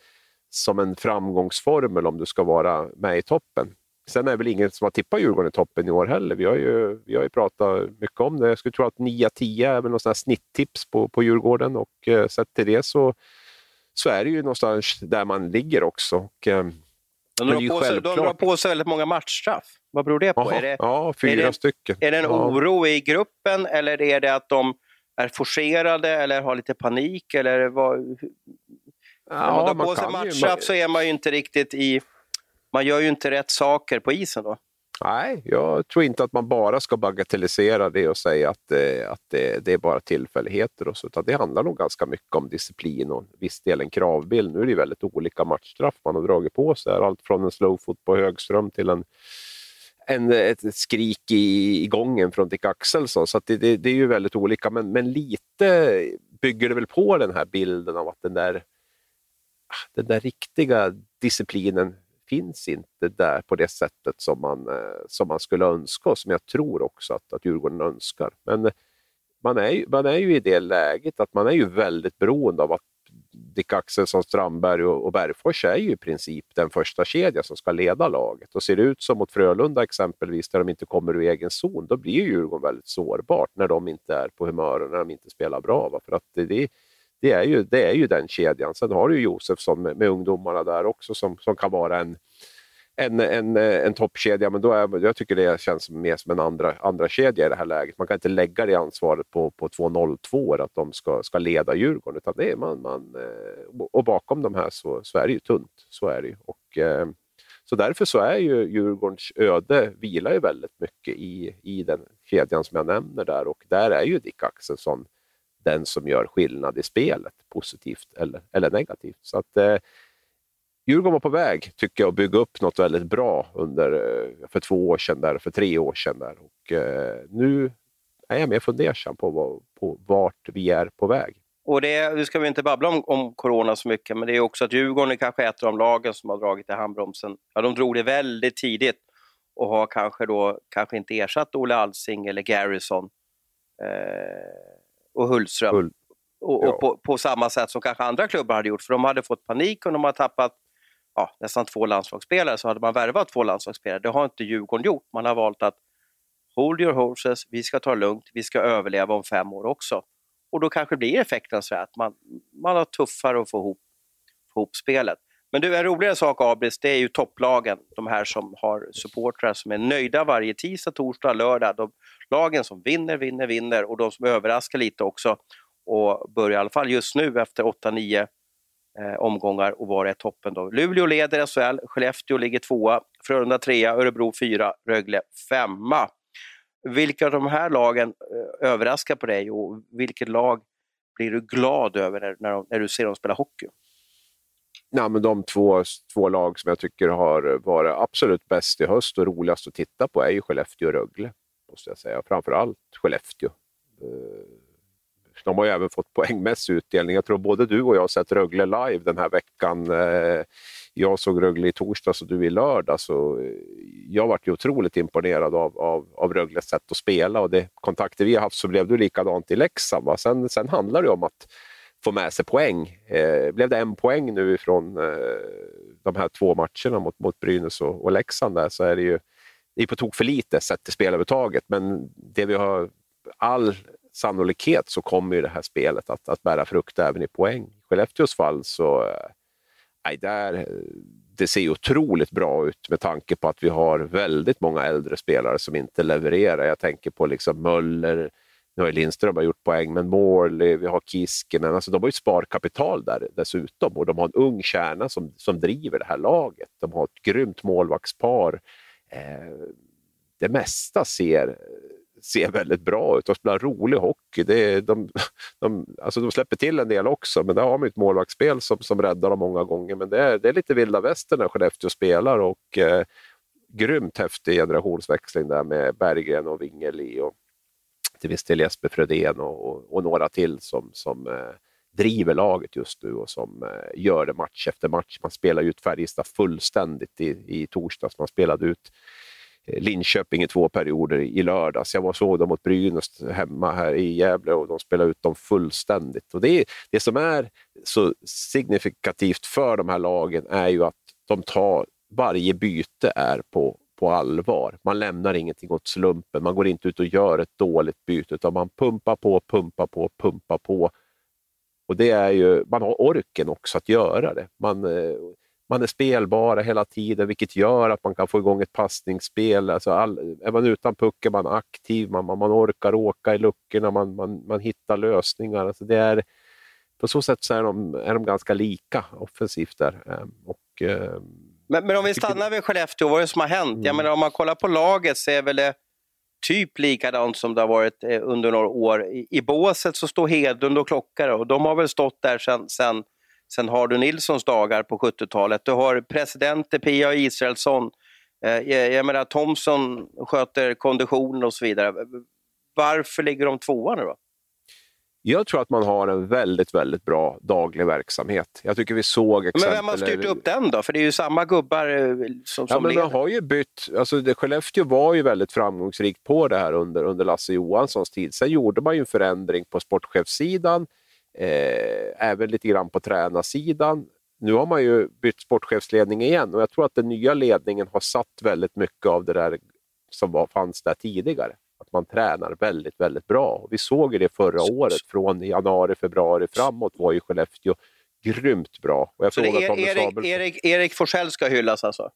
B: som en framgångsformel om du ska vara med i toppen. Sen är det väl ingen som har tippat Djurgården i toppen i år heller. Vi har ju, vi har ju pratat mycket om det. Jag skulle tro att 9-10 är väl något snitttips på, på Djurgården och eh, sett till det så, så är det ju någonstans där man ligger också. Och, eh,
A: de drar, på sig, de drar på sig väldigt många matchstraff. Vad beror det på?
B: Aha,
A: är det,
B: ja, fyra
A: är det,
B: stycken.
A: Är det en
B: ja.
A: oro i gruppen eller är det att de är forcerade eller har lite panik? Eller vad, Ja, När man drar på sig matchstraff så är man ju inte riktigt i... Man gör ju inte rätt saker på isen då.
B: Nej, jag tror inte att man bara ska bagatellisera det och säga att, eh, att det, det, är bara tillfälligheter. Och så, utan det handlar nog ganska mycket om disciplin och viss del en kravbild. Nu är det väldigt olika matchstraff man har dragit på sig. Allt från en slowfoot på Högström till en, en, ett skrik i, i gången från Dick Axelsson. Så det, det, det, är ju väldigt olika, men, men lite bygger det väl på den här bilden av att den där ah, den där riktiga disciplinen finns inte där på det sättet som man, eh, som man skulle önska och som jag tror också att, att Djurgården önskar. Men eh, man är, man är ju i det läget att man är ju väldigt beroende av att Dick Axelsson, Strandberg och, och Bergfors är ju i princip den första kedja som ska leda laget. Och ser det ut som mot Frölunda exempelvis, där de inte kommer ur egen zon, då blir Djurgården väldigt sårbart när de inte är på humör och när de inte spelar bra. För att det, det, det är ju, det är ju den kedjan. Sen har du Josefsson med, med ungdomarna där också som, som kan vara en, en, en, en toppkedja, men då är, jag tycker det känns mer som en andra, andra kedja i det här läget. Man kan inte lägga det ansvaret på, på 202 att de ska, ska leda Djurgården, utan det är man, man, eh, och bakom de här så, så är det ju tunt. Så är det ju. Och, eh, så därför så är ju Djurgårdens öde vilar ju väldigt mycket i, i den kedjan som jag nämner där och där är ju Dick Axelsson den som gör skillnad i spelet, positivt eller, eller negativt. Så att, eh, Djurgården var på väg, tycker jag, att bygga upp något väldigt bra under, eh, för två år sedan, där, för tre år sedan. Där. Och, eh, nu är jag mer fundersam på, vad, på vart vi är på väg.
A: Och det, nu ska vi inte babbla om, om corona så mycket, men det är också att Djurgården är kanske ett av de lagen som har dragit i handbromsen. Ja, de drog det väldigt tidigt och har kanske då kanske inte ersatt Olle Alsing eller Garrison. Eh, och Hultström. Hull. Och, och på, på, samma sätt som kanske andra klubbar hade gjort, för de hade fått panik och de har tappat ja, nästan två landslagsspelare, så hade man värvat två landslagsspelare. Det har inte Djurgården gjort. Man har valt att hold your horses, vi ska ta det lugnt, vi ska överleva om fem år också. Och då kanske blir effekten så att man, man har tuffare att få ihop, få ihop spelet. Men du, en roligare sak Abris, det är ju topplagen, de här som har supportrar som är nöjda varje tisdag, torsdag, lördag. De lagen som vinner, vinner, vinner och de som överraskar lite också och börjar i alla fall just nu efter 8-9 eh, omgångar och vara i toppen. Då. Luleå leder SHL, Skellefteå ligger tvåa, Frölunda trea, Örebro fyra, Rögle femma. Vilka av de här lagen eh, överraskar på dig och vilket lag blir du glad över när, när, när du ser dem spela hockey?
B: Nej, men de två, två lag som jag tycker har varit absolut bäst i höst och roligast att titta på är ju Skellefteå och Rögle. Måste jag säga. Framförallt Skellefteå. Eh, de har ju även fått poängmässig utdelning. Jag tror både du och jag har sett Rögle live den här veckan. Eh, jag såg Rögle i torsdags och du i lördags. Eh, jag varit ju otroligt imponerad av, av, av Rögles sätt att spela och de kontakter vi har haft så blev det likadant i Leksand. Va? Sen, sen handlar det om att få med sig poäng. Eh, blev det en poäng nu ifrån eh, de här två matcherna mot, mot Brynäs och, och Leksand där, så är det ju det är på tok för lite sett till spelövertaget. Men det vi har all sannolikhet så kommer ju det här spelet att, att bära frukt även i poäng. I Skellefteås fall så eh, nej, där, eh, det ser otroligt bra ut med tanke på att vi har väldigt många äldre spelare som inte levererar. Jag tänker på liksom Möller, nu har Lindström har gjort poäng, men Morley, vi har Kiskinen. Alltså de har ju sparkapital där dessutom och de har en ung kärna som, som driver det här laget. De har ett grymt målvaktspar. Eh, det mesta ser, ser väldigt bra ut. De spelar rolig hockey. Det de, de, alltså de släpper till en del också, men där har man ett målvaktsspel som, som räddar dem många gånger. Men det är, det är lite vilda västern när Skellefteå spelar och eh, grymt häftig generationsväxling där med Berggren och Wingeli och till viss del Jesper Fredén och, och, och, några till som, som eh, driver laget just nu och som eh, gör det match efter match. Man spelar ut Färjestad fullständigt i, i torsdags. Man spelade ut eh, Linköping i två perioder i lördags. Jag var såg dem mot Brynäs hemma här i Gävle och de spelade ut dem fullständigt. Och det, det som är så signifikativt för de här lagen är ju att de tar varje byte är på på allvar. Man lämnar ingenting åt slumpen. Man går inte ut och gör ett dåligt byte, utan man pumpar på, pumpar på, pumpar på. Och det är ju, man har orken också att göra det. Man, eh, man är spelbara hela tiden, vilket gör att man kan få igång ett passningsspel. Alltså all, är man utan puck är man aktiv, man, man, man orkar åka i luckorna, man, man, man hittar lösningar. Alltså det är, på så sätt så är de, är de ganska lika offensivt där. Ehm, och, ehm,
A: men, men om vi stannar vid Skellefteå, vad är det som har hänt? Mm. Jag menar, om man kollar på laget så är väl det typ likadant som det har varit eh, under några år. I, i båset så står Hedlund och Klockare och de har väl stått där sen, sen, sen Hardy Nilssons dagar på 70-talet. Du har presidenter Pia Israelsson, eh, jag menar Thomson sköter konditionen och så vidare. Varför ligger de tvåa nu då?
B: Jag tror att man har en väldigt, väldigt bra daglig verksamhet. Jag tycker vi såg exempel...
A: Men vem har styrt upp den då? För det är ju samma gubbar eh, som,
B: ja,
A: som
B: men Man har ju bytt. Alltså, det, Skellefteå var ju väldigt framgångsrikt på det här under, under Lasse Johanssons tid. Sen gjorde man ju en förändring på sportchefssidan, eh, även lite grann på tränarsidan. Nu har man ju bytt sportchefsledning igen och jag tror att den nya ledningen har satt väldigt mycket av det där som var, fanns där tidigare att man tränar väldigt, väldigt bra. Vi såg det förra året, från januari, februari framåt var ju Skellefteå grymt bra.
A: Och jag Så det är Erik, Erik, Erik Forsell ska hyllas alltså?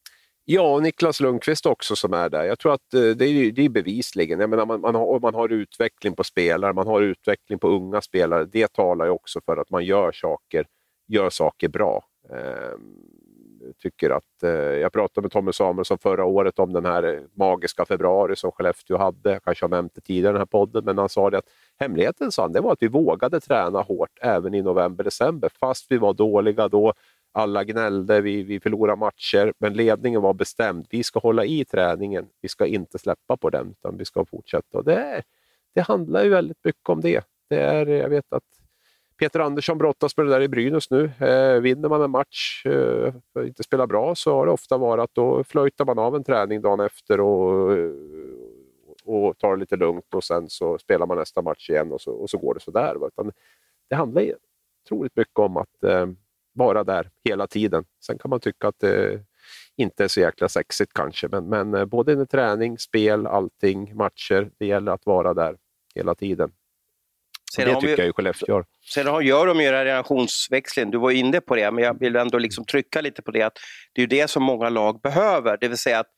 B: Ja, och Niklas Lundqvist också som är där. Jag tror att eh, det är, det är bevisligen. Jag menar, man, man, har, man har utveckling på spelare, man har utveckling på unga spelare. Det talar ju också för att man gör saker, gör saker bra. Ehm, tycker att, eh, jag pratade med Tommy Samuelsson förra året om den här eh, magiska februari som Skellefteå hade. Jag kanske har nämnt det tidigare i den här podden, men han sa det att hemligheten sa han, det var att vi vågade träna hårt även i november-december, fast vi var dåliga då. Alla gnällde, vi, vi förlorade matcher, men ledningen var bestämd. Vi ska hålla i träningen, vi ska inte släppa på den, utan vi ska fortsätta. Och det, det handlar ju väldigt mycket om det. det är, jag vet att Peter Andersson brottas med det där i Brynäs nu. Eh, vinner man en match eh, och inte spelar bra så har det ofta varit att då flöjtar man av en träning dagen efter och, och tar det lite lugnt och sen så spelar man nästa match igen och så, och så går det sådär. Utan det handlar otroligt mycket om att eh, vara där hela tiden. Sen kan man tycka att det inte är så jäkla sexigt kanske, men, men eh, både under träning, spel, allting, matcher, det gäller att vara där hela tiden. Sen det tycker vi, jag ju Skellefteå gör.
A: Sen har, gör de ju generationsväxling, du var inne på det, men jag vill ändå liksom trycka lite på det att det är det som många lag behöver, det vill säga att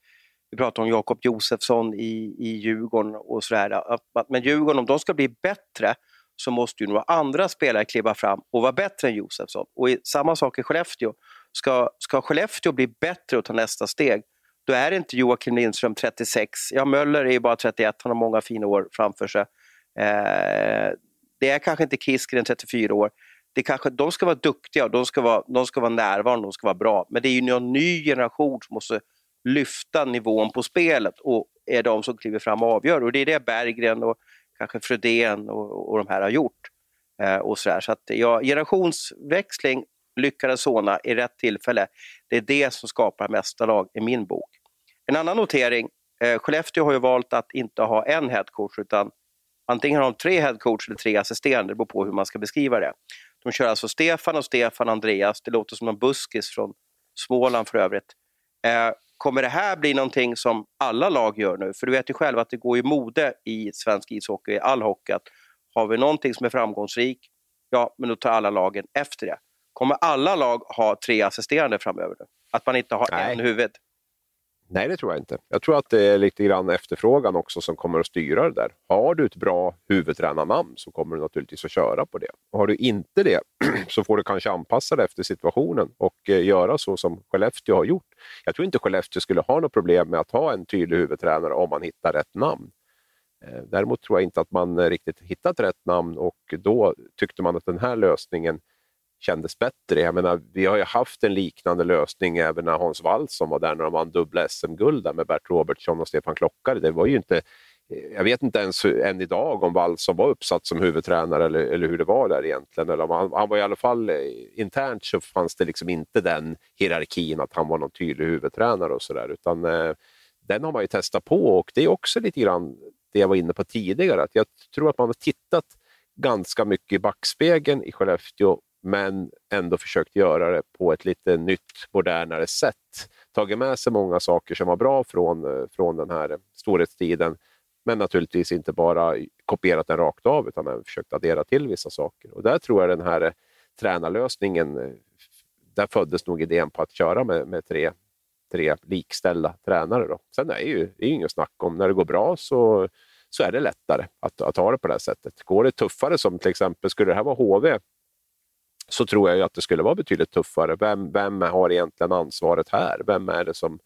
A: vi pratar om Jakob Josefsson i, i Djurgården och sådär. Men Djurgården, om de ska bli bättre så måste ju några andra spelare kliva fram och vara bättre än Josefsson. Och samma sak i Skellefteå. Ska, ska Skellefteå bli bättre och ta nästa steg, då är det inte Joakim Lindström 36, ja Möller är ju bara 31, han har många fina år framför sig. Eh, det är kanske inte Kiskren 34 år. Det kanske, de ska vara duktiga, de ska vara, de ska vara närvarande, de ska vara bra. Men det är ju en ny generation som måste lyfta nivån på spelet och är de som kliver fram och avgör. Och det är det Berggren och kanske Fredén och, och de här har gjort. Eh, och så där. så att, ja, generationsväxling lyckades såna i rätt tillfälle. Det är det som skapar mästarlag i min bok. En annan notering, eh, Skellefteå har ju valt att inte ha en headcoach utan Antingen har de tre headcoach eller tre assisterande, det beror på hur man ska beskriva det. De kör alltså Stefan och Stefan Andreas, det låter som en buskis från Småland för övrigt. Eh, kommer det här bli någonting som alla lag gör nu? För du vet ju själv att det går i mode i svensk ishockey, i all hockey, att har vi någonting som är framgångsrik, ja, men då tar alla lagen efter det. Kommer alla lag ha tre assisterande framöver nu? Att man inte har Nej. en huvud?
B: Nej, det tror jag inte. Jag tror att det är lite grann efterfrågan också som kommer att styra det där. Har du ett bra huvudtränarnamn så kommer du naturligtvis att köra på det. Och har du inte det så får du kanske anpassa dig efter situationen och eh, göra så som Skellefteå har gjort. Jag tror inte Skellefteå skulle ha något problem med att ha en tydlig huvudtränare om man hittar rätt namn. Eh, däremot tror jag inte att man eh, riktigt hittat rätt namn och då tyckte man att den här lösningen kändes bättre. Jag menar, vi har ju haft en liknande lösning även när Hans Wallson var där när de vann dubbla SM-guld med Bert Robertsson och Stefan Klockare. Det var ju inte, eh, jag vet inte ens än idag om Wallson var uppsatt som huvudtränare eller, eller hur det var där egentligen. Eller han, han var i alla fall eh, internt så fanns det liksom inte den hierarkin att han var någon tydlig huvudtränare och sådär utan eh, den har man ju testat på och det är också lite grann det jag var inne på tidigare. Att jag tror att man har tittat ganska mycket i backspegeln i Skellefteå men ändå försökt göra det på ett lite nytt, modernare sätt. Tagit med sig många saker som var bra från, eh, från den här storhetstiden, men naturligtvis inte bara kopierat den rakt av utan även försökt addera till vissa saker. Och där tror jag den här eh, tränarlösningen, eh, där föddes nog idén på att köra med, med tre, tre likställda tränare. Då. Sen är det ju det är inget snack om, när det går bra så, så är det lättare att, att ha det på det här sättet. Går det tuffare, som till exempel, skulle det här vara HV, så tror jag att det skulle vara betydligt tuffare. Vem, vem har egentligen ansvaret här? Vem är det som,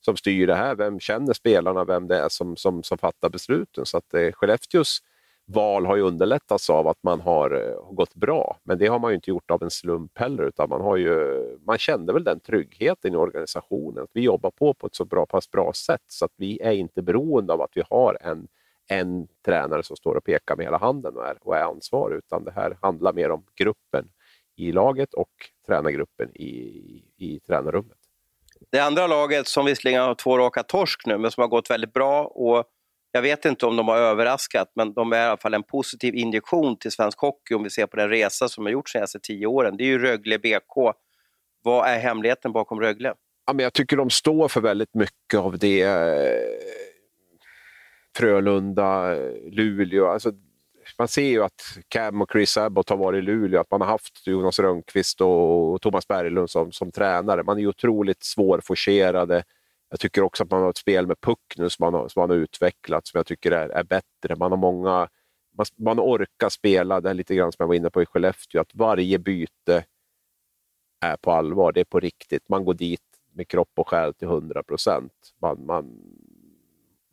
B: som styr det här? Vem känner spelarna? Vem det är som, som, som fattar besluten? Så att eh, Skellefteås val har ju underlättats av att man har eh, gått bra. Men det har man ju inte gjort av en slump heller, utan man, har ju, man kände väl den tryggheten i organisationen. Att vi jobbar på på ett så bra, pass bra sätt så att vi är inte beroende av att vi har en, en tränare som står och pekar med hela handen och är, och är ansvarig, utan det här handlar mer om gruppen i laget och tränargruppen i, i tränarrummet.
A: Det andra laget som visserligen har två raka torsk nu, men som har gått väldigt bra och jag vet inte om de har överraskat, men de är i alla fall en positiv injektion till svensk hockey om vi ser på den resa som har gjorts de senaste tio åren. Det är ju Rögle BK. Vad är hemligheten bakom Rögle?
B: Ja, men jag tycker de står för väldigt mycket av det. Eh, Frölunda, Luleå. Alltså, man ser ju att Cam och Chris Abbott har varit i Luleå, att man har haft Jonas Rönnqvist och Thomas Berglund som, som tränare. Man är otroligt svårforcerade jag tycker också att man har ett spel med puck nu som man har, som man har utvecklat, som jag tycker är, är bättre. Man har många man, man orkar spela, det är lite grann som jag var inne på i Skellefteå, att varje byte är på allvar, det är på riktigt. Man går dit med kropp och själ till 100 procent. Man, man,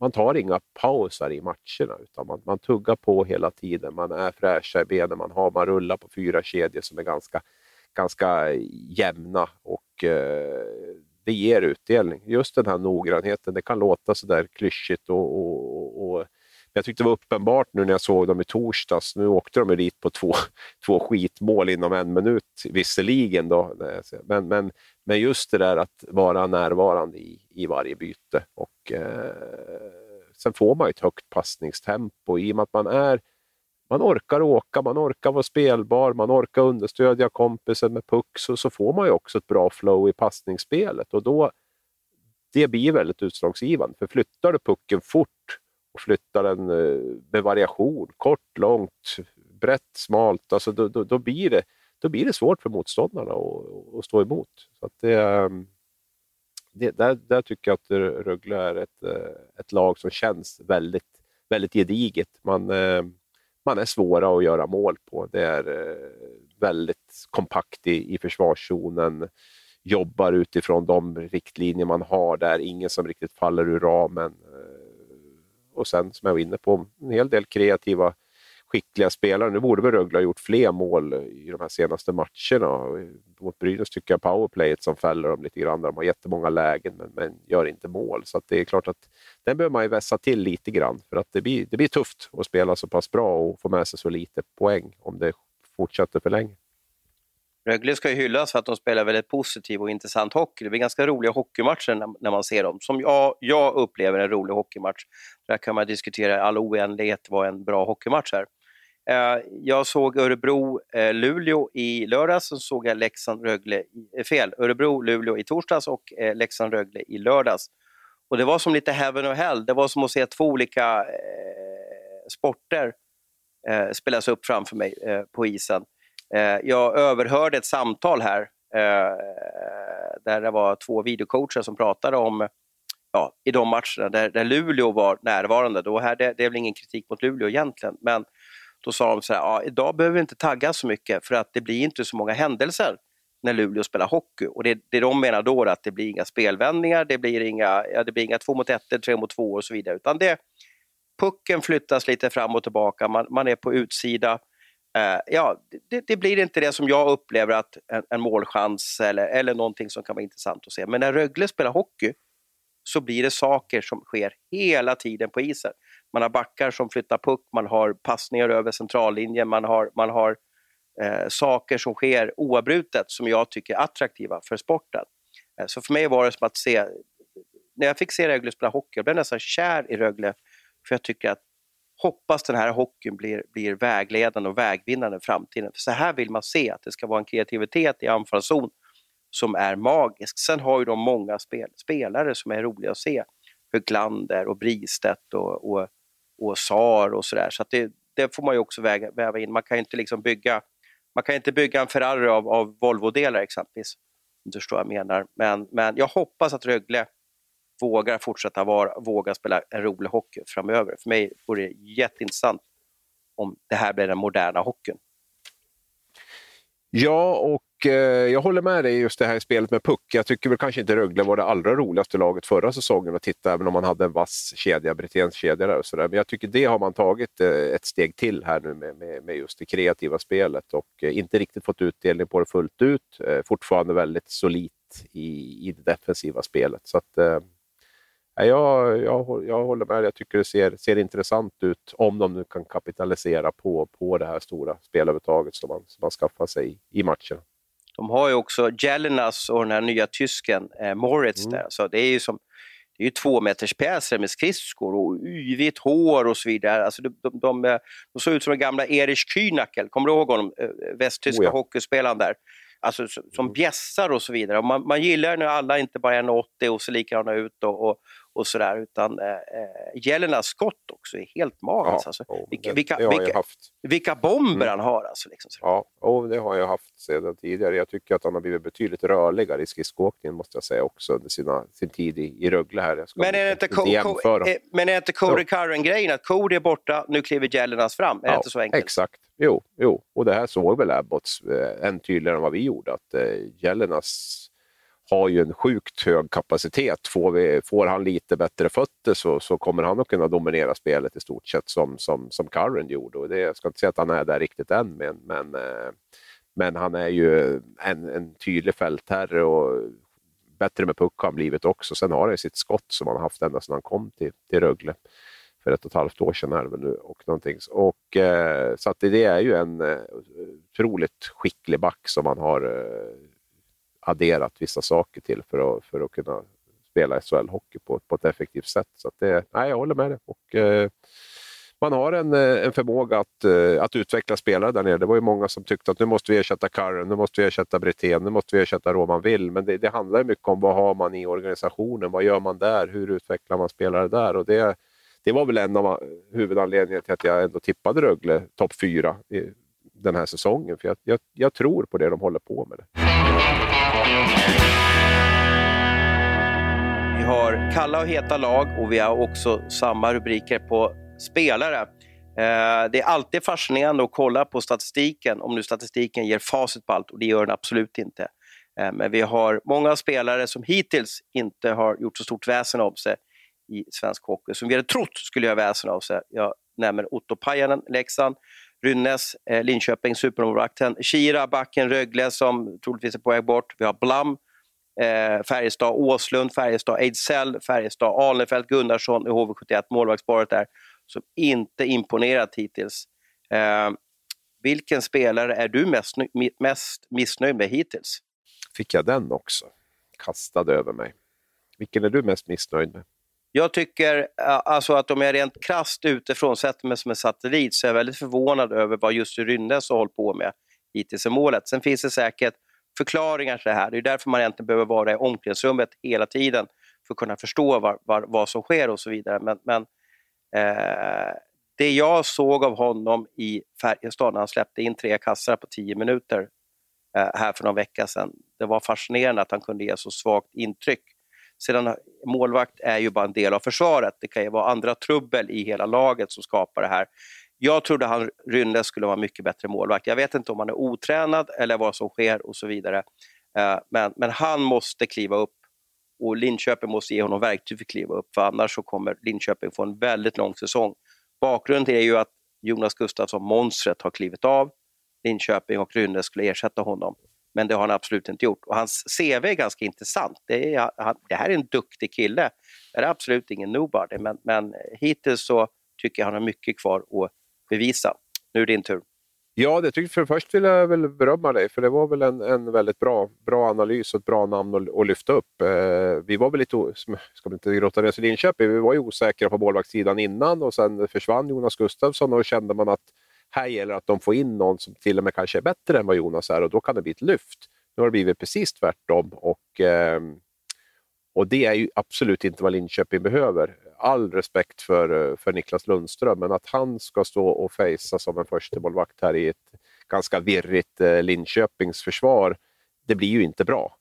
B: man tar inga pauser i matcherna, utan man, man tuggar på hela tiden. Man är fräscha i benen, man, har, man rullar på fyra kedjor som är ganska, ganska jämna och eh, det ger utdelning. Just den här noggrannheten, det kan låta sådär klyschigt och, och, och jag tyckte det var uppenbart nu när jag såg dem i torsdags. Nu åkte de dit på två, två skitmål inom en minut visserligen. Då. Men, men, men just det där att vara närvarande i, i varje byte. Och, eh, sen får man ett högt passningstempo i och med att man är man orkar åka, man orkar vara spelbar, man orkar understödja kompisen med puck, så, så får man ju också ett bra flow i passningsspelet. Och då, det blir väldigt utslagsgivande, för flyttar du pucken fort och flyttar den eh, med variation, kort, långt, brett, smalt, alltså då, då, då, blir, det, då blir det svårt för motståndarna att, att stå emot. Så att det, ehm, det, där, där tycker jag att Rögle är ett, eh, ett lag som känns väldigt, väldigt gediget. Man, ehm, man är svåra att göra mål på. Det är eh, väldigt kompakt i, i försvarszonen, jobbar utifrån de riktlinjer man har där, ingen som riktigt faller ur ramen. Och sen, som jag var inne på, en hel del kreativa skickliga spelare. Nu borde väl Rögle ha gjort fler mål i de här senaste matcherna. Mot Brynäs tycker jag powerplayet som fäller dem lite grann. De har jättemånga lägen men, men gör inte mål. Så det är klart att den behöver man ju vässa till lite grann. För att det blir, det blir tufft att spela så pass bra och få med sig så lite poäng om det fortsätter för länge.
A: Rögle ska ju hyllas för att de spelar väldigt positiv och intressant hockey. Det blir ganska roliga hockeymatcher när, man ser dem. Som jag, jag upplever en rolig hockeymatch. Där kan man diskutera i all oändlighet vad en bra hockeymatch är. Eh, jag såg Örebro-Luleå eh, i lördags, så såg jag Leksand-Rögle, eh, fel, Örebro-Luleå i torsdags och Leksand-Rögle i lördags. Och det var som lite heaven och hell, det var som att se två olika eh, sporter eh, spelas upp framför mig eh, på isen. Eh, jag överhörde ett samtal här eh, där det var två videocoacher som pratade om ja, i de matcherna där, där Luleå var närvarande. Då här, det, det är väl ingen kritik mot Luleå egentligen, men då sa de så här, ja, idag behöver vi inte tagga så mycket för att det blir inte så många händelser när Luleå spelar hockey. Och det, det de menar då är att det blir inga spelvändningar, det blir inga, ja, det blir inga två mot ett, tre mot två och så vidare. Utan det, pucken flyttas lite fram och tillbaka, man, man är på utsida. Eh, ja, det, det, blir inte det som jag upplever att en, en målchans eller, eller någonting som kan vara intressant att se. Men när Rögle spelar hockey så blir det saker som sker hela tiden på isen. Man har backar som flyttar puck, man har passningar över centrallinjen, man har, man har eh, saker som sker oavbrutet som jag tycker är attraktiva för sporten. Eh, så för mig var det som att se, när jag fick se Rögle spela hockey, jag blev nästan kär i Rögle för jag tycker att hoppas den här hockeyn blir, blir vägledande och vägvinnande i framtiden. För så här vill man se att det ska vara en kreativitet i anfallszon som är magisk. Sen har ju de många spel, spelare som är roliga att se. Höglander och Bristedt och, och, och Sar och sådär. Så, så det, det, får man ju också väga, väva in. Man kan ju inte liksom bygga man kan inte bygga en Ferrari av, av Volvo-delar exempelvis. du förstår vad jag menar. Men, men jag hoppas att Rögle vågar fortsätta vara, våga spela en rolig hockey framöver. För mig vore det jätteintressant om det här blir den moderna hockeyn.
B: Ja, och eh, jag håller med dig just det här spelet med puck. Jag tycker väl kanske inte Rögle var det allra roligaste laget förra säsongen att titta, även om man hade en vass kedja, Briténs kedja där och sådär. Men jag tycker det har man tagit eh, ett steg till här nu med, med, med, just det kreativa spelet och eh, inte riktigt fått utdelning på det fullt ut. Eh, fortfarande väldigt solitt i, i det defensiva spelet. Så att, eh, jag, jag, jag håller med. Jag tycker det ser, ser intressant ut om de nu kan kapitalisera på, på det här stora spelövertaget som man, som man skaffar sig i matcherna.
A: De har ju också Jelinas och den här nya tysken eh, Moritz mm. där. Så det är ju som det är ju två meters pjäser med skridskor och yvigt hår och så vidare. Alltså de, de, de, de såg ut som den gamla Erich Kühnackel, kommer du ihåg honom? Eh, västtyska oh ja. hockeyspelaren där alltså, som mm. bjässar och så vidare. Och man, man gillar när alla inte bara är 1,80 och ser likadana ut och, och, och sådär, utan eh, eh Jelenas skott också är helt magiskt. Ja, alltså.
B: vilka, vilka, vilka,
A: vilka, bomber mm. han har. Alltså, liksom.
B: Ja, oh, det har jag haft sedan tidigare. Jag tycker att han har blivit betydligt rörligare i skridskoåkningen måste jag säga också under sina, sin tid i, i Rögle här.
A: men är, inte, Co eh, men är inte Cody Curran-grejen att Cody är borta, nu kliver Jelenas fram? Är ja, det inte så enkelt?
B: Exakt. Jo, jo, och det här såg väl Abbots eh, än tydligare än vad vi gjorde. Att eh, Jelenas har ju en sjukt hög kapacitet. Får, vi, får han lite bättre fötter så, så kommer han att kunna dominera spelet i stort sett som, som, som Curran gjorde. Och det, jag ska inte säga att han är där riktigt än, men, men, eh, men han är ju en, en tydlig fältherre och bättre med puck har han blivit också. Sen har han sitt skott som han haft ända sedan han kom till, till Rögle för ett och ett halvt år sedan är det väl nu. Och någonting. Och, eh, så att det är ju en eh, otroligt skicklig back som man har eh, adderat vissa saker till för att, för att kunna spela SHL-hockey på, på ett effektivt sätt. Så att det, nej, jag håller med dig. Och, eh, man har en, eh, en förmåga att, eh, att utveckla spelare där nere. Det var ju många som tyckte att nu måste vi ersätta Curran, nu måste vi ersätta Brithén, nu måste vi ersätta Roman Will. Men det, det handlar mycket om vad har man i organisationen, vad gör man där, hur utvecklar man spelare där? Och det, det var väl en av eh, huvudanledningarna till att jag ändå tippade Rögle topp fyra den här säsongen. För jag, jag, jag, tror på det de håller på med.
A: Vi har kalla och heta lag och vi har också samma rubriker på spelare. Eh, det är alltid fascinerande att kolla på statistiken, om nu statistiken ger facit på allt och det gör den absolut inte. Eh, men vi har många spelare som hittills inte har gjort så stort väsen av sig i svensk hockey som vi hade trott skulle göra väsen av sig. Jag nämner Otto Pajanen, Leksand, Rynnes, eh, Linköping, supermålvakten, Kira, backen, Rögle som troligtvis är på väg bort. Vi har Blam, eh, Färjestad, Åslund, Färjestad, Ejdsell, Färjestad, Alnefelt, Gunnarsson i HV71, målvaktsparet där, som inte imponerat hittills. Eh, vilken spelare är du mest, mest missnöjd med hittills?
B: Fick jag den också? Kastad över mig. Vilken är du mest missnöjd med?
A: Jag tycker eh, alltså att om jag rent krasst utifrån sätter mig som en satellit så är jag väldigt förvånad över vad Jussi Rynnes har hållit på med hittills i målet. Sen finns det säkert förklaringar till det här. Det är därför man egentligen behöver vara i omklädningsrummet hela tiden för att kunna förstå var, var, vad som sker och så vidare. Men, men eh, det jag såg av honom i Färjestad när han släppte in tre kassar på tio minuter eh, här för någon vecka sedan, det var fascinerande att han kunde ge så svagt intryck. Sedan eh, målvakt är ju bara en del av försvaret. Det kan ju vara andra trubbel i hela laget som skapar det här. Jag trodde han Rynne skulle vara mycket bättre målvakt. Jag vet inte om han är otränad eller vad som sker och så vidare. Eh, men, men han måste kliva upp och Linköping måste ge honom verktyg för att kliva upp för annars så kommer Linköping få en väldigt lång säsong. Bakgrunden är ju att Jonas Gustafsson, monstret, har klivit av. Linköping och Rynne skulle ersätta honom. Men det har han absolut inte gjort. Och hans CV är ganska intressant. Det, är, han, det här är en duktig kille. Det är absolut ingen nobody, men, men hittills så tycker jag han har mycket kvar att bevisa. Nu är det din tur.
B: Ja, det tycker, för först vill jag väl berömma dig, för det var väl en, en väldigt bra, bra analys och ett bra namn att, att lyfta upp. Eh, vi var väl lite, ska vi inte grotta ner oss i Linköping, vi var ju osäkra på målvaktssidan innan och sen försvann Jonas Gustafsson och då kände man att här gäller det att de får in någon som till och med kanske är bättre än vad Jonas är och då kan det bli ett lyft. Nu har det blivit precis tvärtom och, ehm, och det är ju absolut inte vad Linköping behöver. All respekt för, eh, för Niklas Lundström, men att han ska stå och fejsa som en förstemålvakt här i ett ganska virrigt eh, Linköpings försvar, det blir ju inte bra.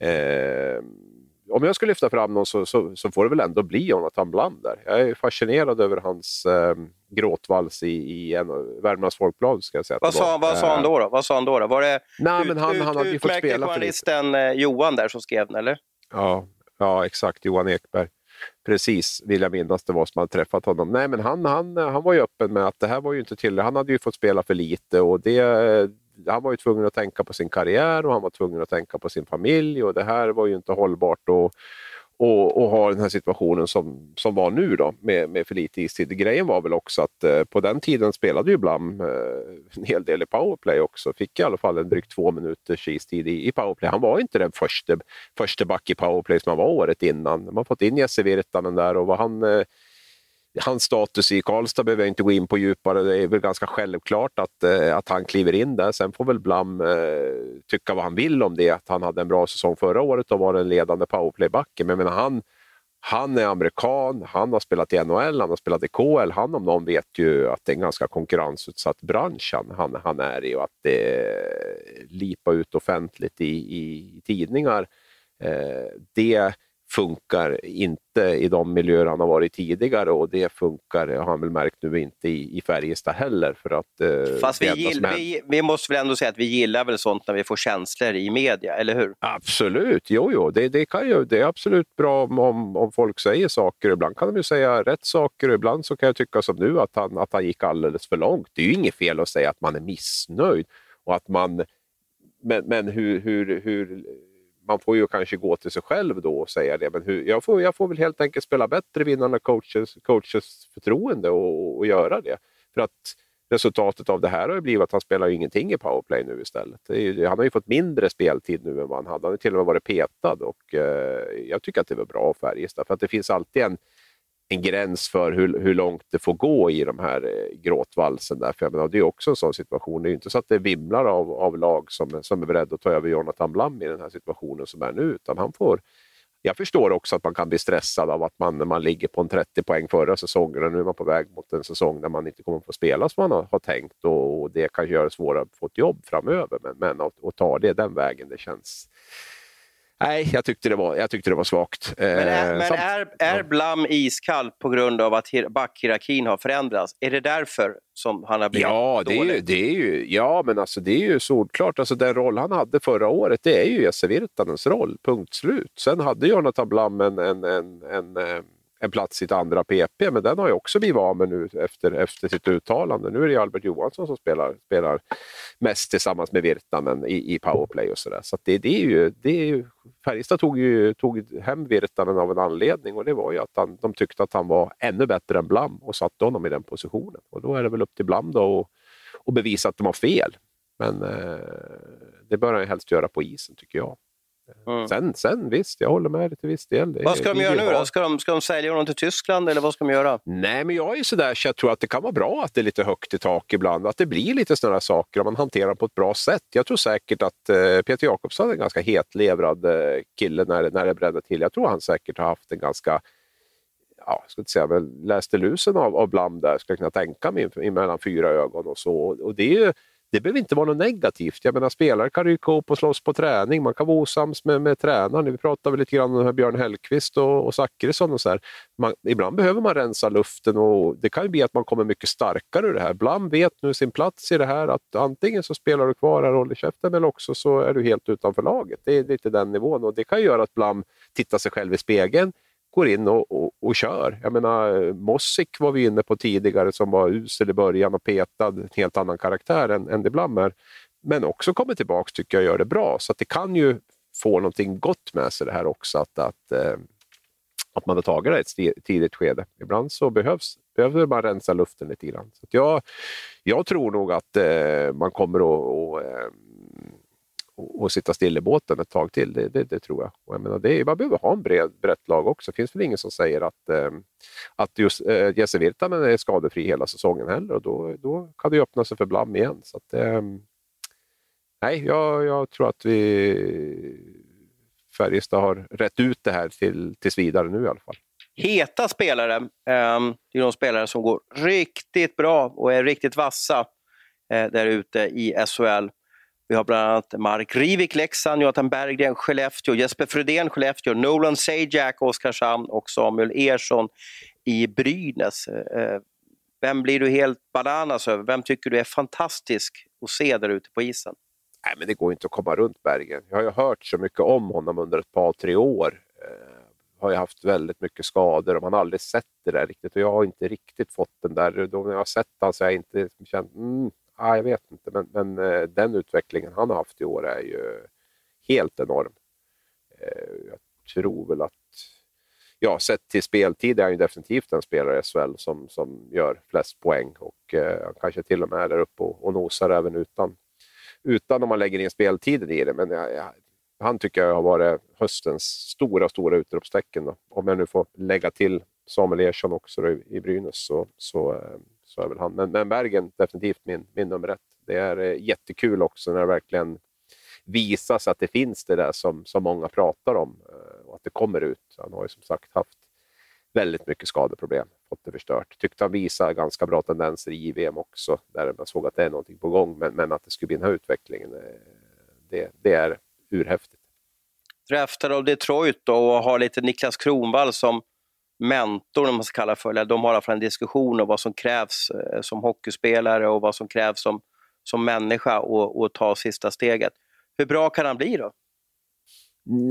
B: Ehm, Eh, om jag ska lyfta fram någon så, så, så, får det väl ändå bli Jonathan Bland där. Jag är fascinerad över hans eh, gråtvals i, i en, Värmlands Folkblad. Ska jag säga
A: vad, sa, vad sa han då? då? Vad sa han då? då? Var det
B: Nej, ut, men han, ut, han hade fått spela
A: journalisten eh, Johan där som skrev den, eller?
B: Ja, ja, exakt. Johan Ekberg. Precis, vill jag minnas det var som hade träffat honom. Nej, men han, han, han var ju öppen med att det här var ju inte till. Han hade ju fått spela för lite och det, han var ju tvungen att tänka på sin karriär och han var tvungen att tänka på sin familj och det här var ju inte hållbart. Och, och, och ha den här situationen som, som var nu då med, med för lite istid. Grejen var väl också att eh, på den tiden spelade ju Blam eh, en hel del i powerplay också. Fick i alla fall en drygt två minuters istid i, i powerplay. Han var inte den första, första back i powerplay som han var året innan. Man har fått in Jesse Virtanen där och vad han eh, hans status i Karlstad behöver jag inte gå in på djupare. Det är väl ganska självklart att, eh, att han kliver in där. Sen får väl Blam eh, tycka vad han vill om det, att han hade en bra säsong förra året och var en ledande powerplaybacken. Men menar, han, han är amerikan, han har spelat i NHL, han har spelat i KL. Han om någon vet ju att det är en ganska konkurrensutsatt bransch han, han, han är i och att det eh, lipa ut offentligt i, i tidningar. Eh, det funkar inte i de miljöer han har varit tidigare och det funkar, har han väl märkt nu, inte i, i Färjestad heller. För att,
A: eh, Fast vi, gill, vi, vi, måste väl ändå säga att vi gillar väl sånt när vi får känslor i media, eller hur?
B: Absolut, jo, jo. Det, det, kan ju, det är absolut bra om, om folk säger saker. Ibland kan de ju säga rätt saker och ibland så kan jag tycka som nu att han, att han gick alldeles för långt. Det är ju inget fel att säga att man är missnöjd och att man men, men hur, hur, hur man får ju kanske gå till sig själv då och säga det. Men hur, jag, får, jag får väl helt enkelt spela bättre, vinna coaches, coaches förtroende och, och göra det. För att resultatet av det här har ju blivit att han spelar ingenting i powerplay nu istället. Ju, han har ju fått mindre speltid nu än vad han hade. Han har till och med varit petad och eh, jag tycker att det var bra Färjestad. För att det finns alltid en, en gräns för hur, hur långt det får gå i de här eh, gråtvalsen. Där. För menar, det är också en sån situation. Det är ju inte så att det vimlar av, av lag som, som är beredda att ta över Jonathan Blam i den här situationen som är nu. Utan han får, jag förstår också att man kan bli stressad av att man, när man ligger på en 30 poäng förra säsongen och nu är man på väg mot en säsong där man inte kommer få spela som man har, har tänkt och, och det kan göra det svårare att få ett jobb framöver. Men, men att, att ta det den vägen, det känns Nej, jag tyckte det var, jag tyckte det var svagt.
A: Men är, eh, men är, är Blam iskall på grund av att backhierarkin har förändrats? Är det därför som han har blivit
B: ja, det
A: dålig?
B: Är, det är ju, ja, men alltså, det är ju solklart. Alltså, den roll han hade förra året, det är ju Jesse Virtanens roll, punkt slut. Sen hade Jonathan Blam en, en, en, en eh, en plats i ett andra PP, men den har ju också blivit av med nu efter, efter sitt uttalande. Nu är det Albert Johansson som spelar, spelar mest tillsammans med Virtanen i, i powerplay och sådär. Så, så det, det, är ju, det är ju, Färjestad tog, ju, tog hem Virtanen av en anledning och det var ju att han, de tyckte att han var ännu bättre än Blam och satte honom i den positionen. Och då är det väl upp till Blam då att bevisa att de har fel. Men eh, det bör han ju helst göra på isen tycker jag. Mm. Sen, sen visst, jag håller med dig till viss del.
A: vad ska de göra nu då? Ska de, ska de sälja honom till Tyskland eller vad ska de göra?
B: Nej, men jag är sådär så jag tror att det kan vara bra att det är lite högt i tak ibland. Att det blir lite sådana saker om man hanterar på ett bra sätt. Jag tror säkert att eh, Peter Jakobsson är en ganska hetlevrad eh, kille när, när det bränner till. Jag tror han säkert har haft en ganska ja, ska inte säga, men läste lusen av, av Blam där, skulle jag kunna tänka mig, mellan fyra ögon och så. Och det är ju, det behöver inte vara något negativt. Jag menar, spelare kan ryka upp och slåss på träning. Man kan vara osams med, med tränaren. Vi pratade lite grann om Björn Hellkvist och, och Zachrisson. Och så man, ibland behöver man rensa luften och det kan ju bli att man kommer mycket starkare ur det här. Ibland vet nu sin plats i det här att antingen så spelar du kvar här och håller käften eller också så är du helt utanför laget. Det är lite den nivån och det kan göra att Blam tittar sig själv i spegeln går in och, och, och, kör. Jag menar, Mossik var vi inne på tidigare som var usel i början och petad, en helt annan karaktär än, än det ibland. Men också kommer tillbaka tycker jag gör det bra. Så det kan ju få någonting gott med sig det här också. Att, att, eh, att man har tagit det i ett tidigt skede. Ibland så behövs, behöver man rensa luften lite grann. Så jag, jag tror nog att eh, man kommer att eh, och, sitta still i båten ett tag till. Det, det, det tror jag. Och jag menar, det är, man behöver ha en bred, brett lag också. Det finns väl ingen som säger att, eh, att just eh, Jesse Virtanen är skadefri hela säsongen heller. Och då, då kan det öppna sig för Blam igen. Så att, eh, nej, jag, jag tror att vi Färjestad har rätt ut det här till, tills vidare nu i alla fall.
A: Heta spelare, um, det är de spelare som går riktigt bra och är riktigt vassa eh, där ute i SHL. Vi har bland annat Mark Rivik, Leksand, Jonathan Berggren, Skellefteå, Jesper Fredén, Skellefteå, Nolan Sajak, Oskarshamn och Samuel Ersson i Brynäs. Eh, eh, vem blir du helt bananas över? Vem tycker du är fantastisk att se där ute på isen?
B: Nej, men det går inte att komma runt Bergen. Jag har ju hört så mycket om honom under ett par, tre år. Eh, har ju haft väldigt mycket skador och man har aldrig sett det där riktigt. Och jag har inte riktigt fått den där... Då när jag har sett honom så har jag inte känt... Mm, ah, jag vet inte, men, men eh, den utvecklingen han har haft i år är ju helt enorm. Eh, jag tror väl att ja, sett till speltid är han ju definitivt en spelare i SHL som, som gör flest poäng och eh, han kanske till och med är där uppe och, och nosar även utan, utan om man lägger in speltiden i det. Men jag, jag, han tycker jag har varit höstens stora, stora utropstecken. Då. Om jag nu får lägga till Samuel Ersson också i, i Brynäs så, så, så är väl han. Men, men Bergen definitivt min, min nummer ett. Det är eh, jättekul också när det verkligen visas att det finns det där som, som många pratar om eh, och att det kommer ut. Han har ju som sagt haft väldigt mycket skadeproblem, fått det förstört. Tyckte han visade ganska bra tendenser i JVM också, där man såg att det är någonting på gång, men, men att det skulle bli den här utvecklingen, eh, det, det är urhäftigt.
A: Draftad av Detroit då och har lite Niklas Kronvall som mentor, om man ska kalla för, eller de har i alla fall en diskussion om vad som krävs eh, som hockeyspelare och vad som krävs som, som människa och, ta sista steget. Hur bra kan han bli då?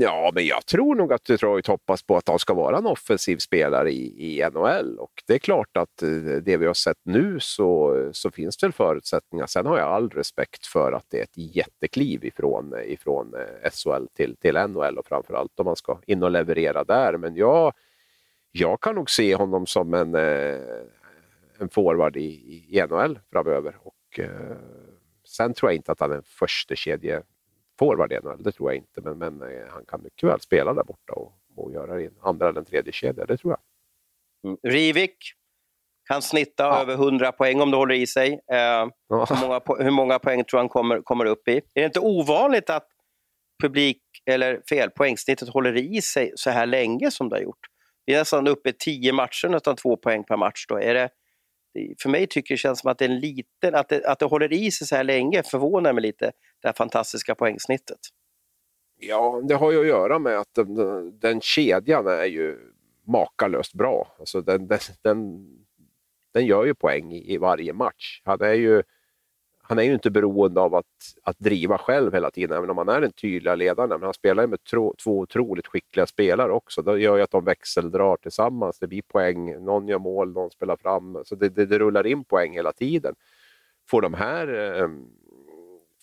B: Ja, men jag tror nog att Detroit hoppas på att han ska vara en offensiv spelare i, i NHL. Och det är klart att eh, det vi har sett nu så, så finns det förutsättningar. Sen har jag all respekt för att det är ett jättekliv ifrån, ifrån eh, SHL till, till NHL och framförallt om man ska in och leverera där. Men jag, jag kan nog se honom som en, eh, en forward i, i NHL framöver. Och, sen tror jag inte att han är en första kedje forward i NHL, det tror jag inte. Men, men eh, han kan mycket väl spela där borta och, och göra det i en andra eller en tredje kedja, det tror jag.
A: Mm. Rivik kan snitta ja. över 100 poäng om det håller i sig. Eh, ja. hur, många, hur många poäng tror han kommer, kommer upp i? Är det inte ovanligt att publik, eller fel, poängsnittet håller i sig så här länge som det har gjort? Vi är nästan uppe i tio matcher, nästan två poäng per match. Då. Är det, för mig tycker det känns som att det är en liten, att det, att det håller i sig så här länge förvånar mig lite, det här fantastiska poängsnittet.
B: Ja, det har ju att göra med att den, den kedjan är ju makalöst bra. Alltså den, den, den, den gör ju poäng i, i varje match. Han är ju han är ju inte beroende av att, att driva själv hela tiden, även om han är den tydliga ledaren. Men han spelar ju med tro, två otroligt skickliga spelare också. Det gör ju att de växeldrar tillsammans. Det blir poäng. Någon gör mål, någon spelar fram. Så det, det, det rullar in poäng hela tiden. Får de här, eh,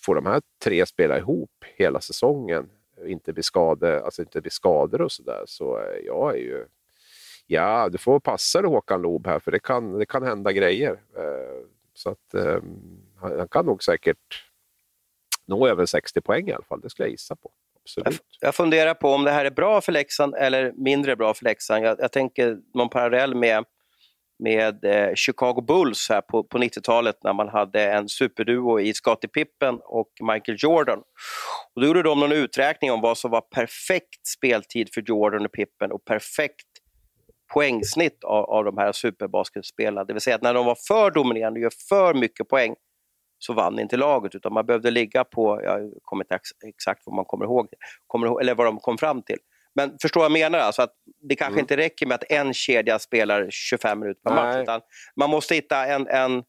B: får de här tre spela ihop hela säsongen, inte bli skade, alltså inte bli skador och sådär, så eh, jag är ju Ja, du får passa dig Håkan Loob här, för det kan, det kan hända grejer. Eh, så att Eh, han kan nog säkert nå över 60 poäng i alla fall, det skulle jag gissa på. Absolut.
A: Jag, jag funderar på om det här är bra för Leksand eller mindre bra för Leksand. Jag, jag tänker någon parallell med, med eh, Chicago Bulls här på, på 90-talet när man hade en superduo i Scottie Pippen och Michael Jordan. Och då gjorde de någon uträkning om vad som var perfekt speltid för Jordan och Pippen och perfekt poängsnitt av, av de här superbasketspelarna. Det vill säga att när de var för dominerande och gör för mycket poäng så vann inte laget utan man behövde ligga på, jag kommer inte exakt vad man kommer ihåg, kommer eller vad de kom fram till. Men förstår vad jag menar? Alltså att det kanske mm. inte räcker med att en kedja spelar 25 minuter per match. Utan man måste hitta en, en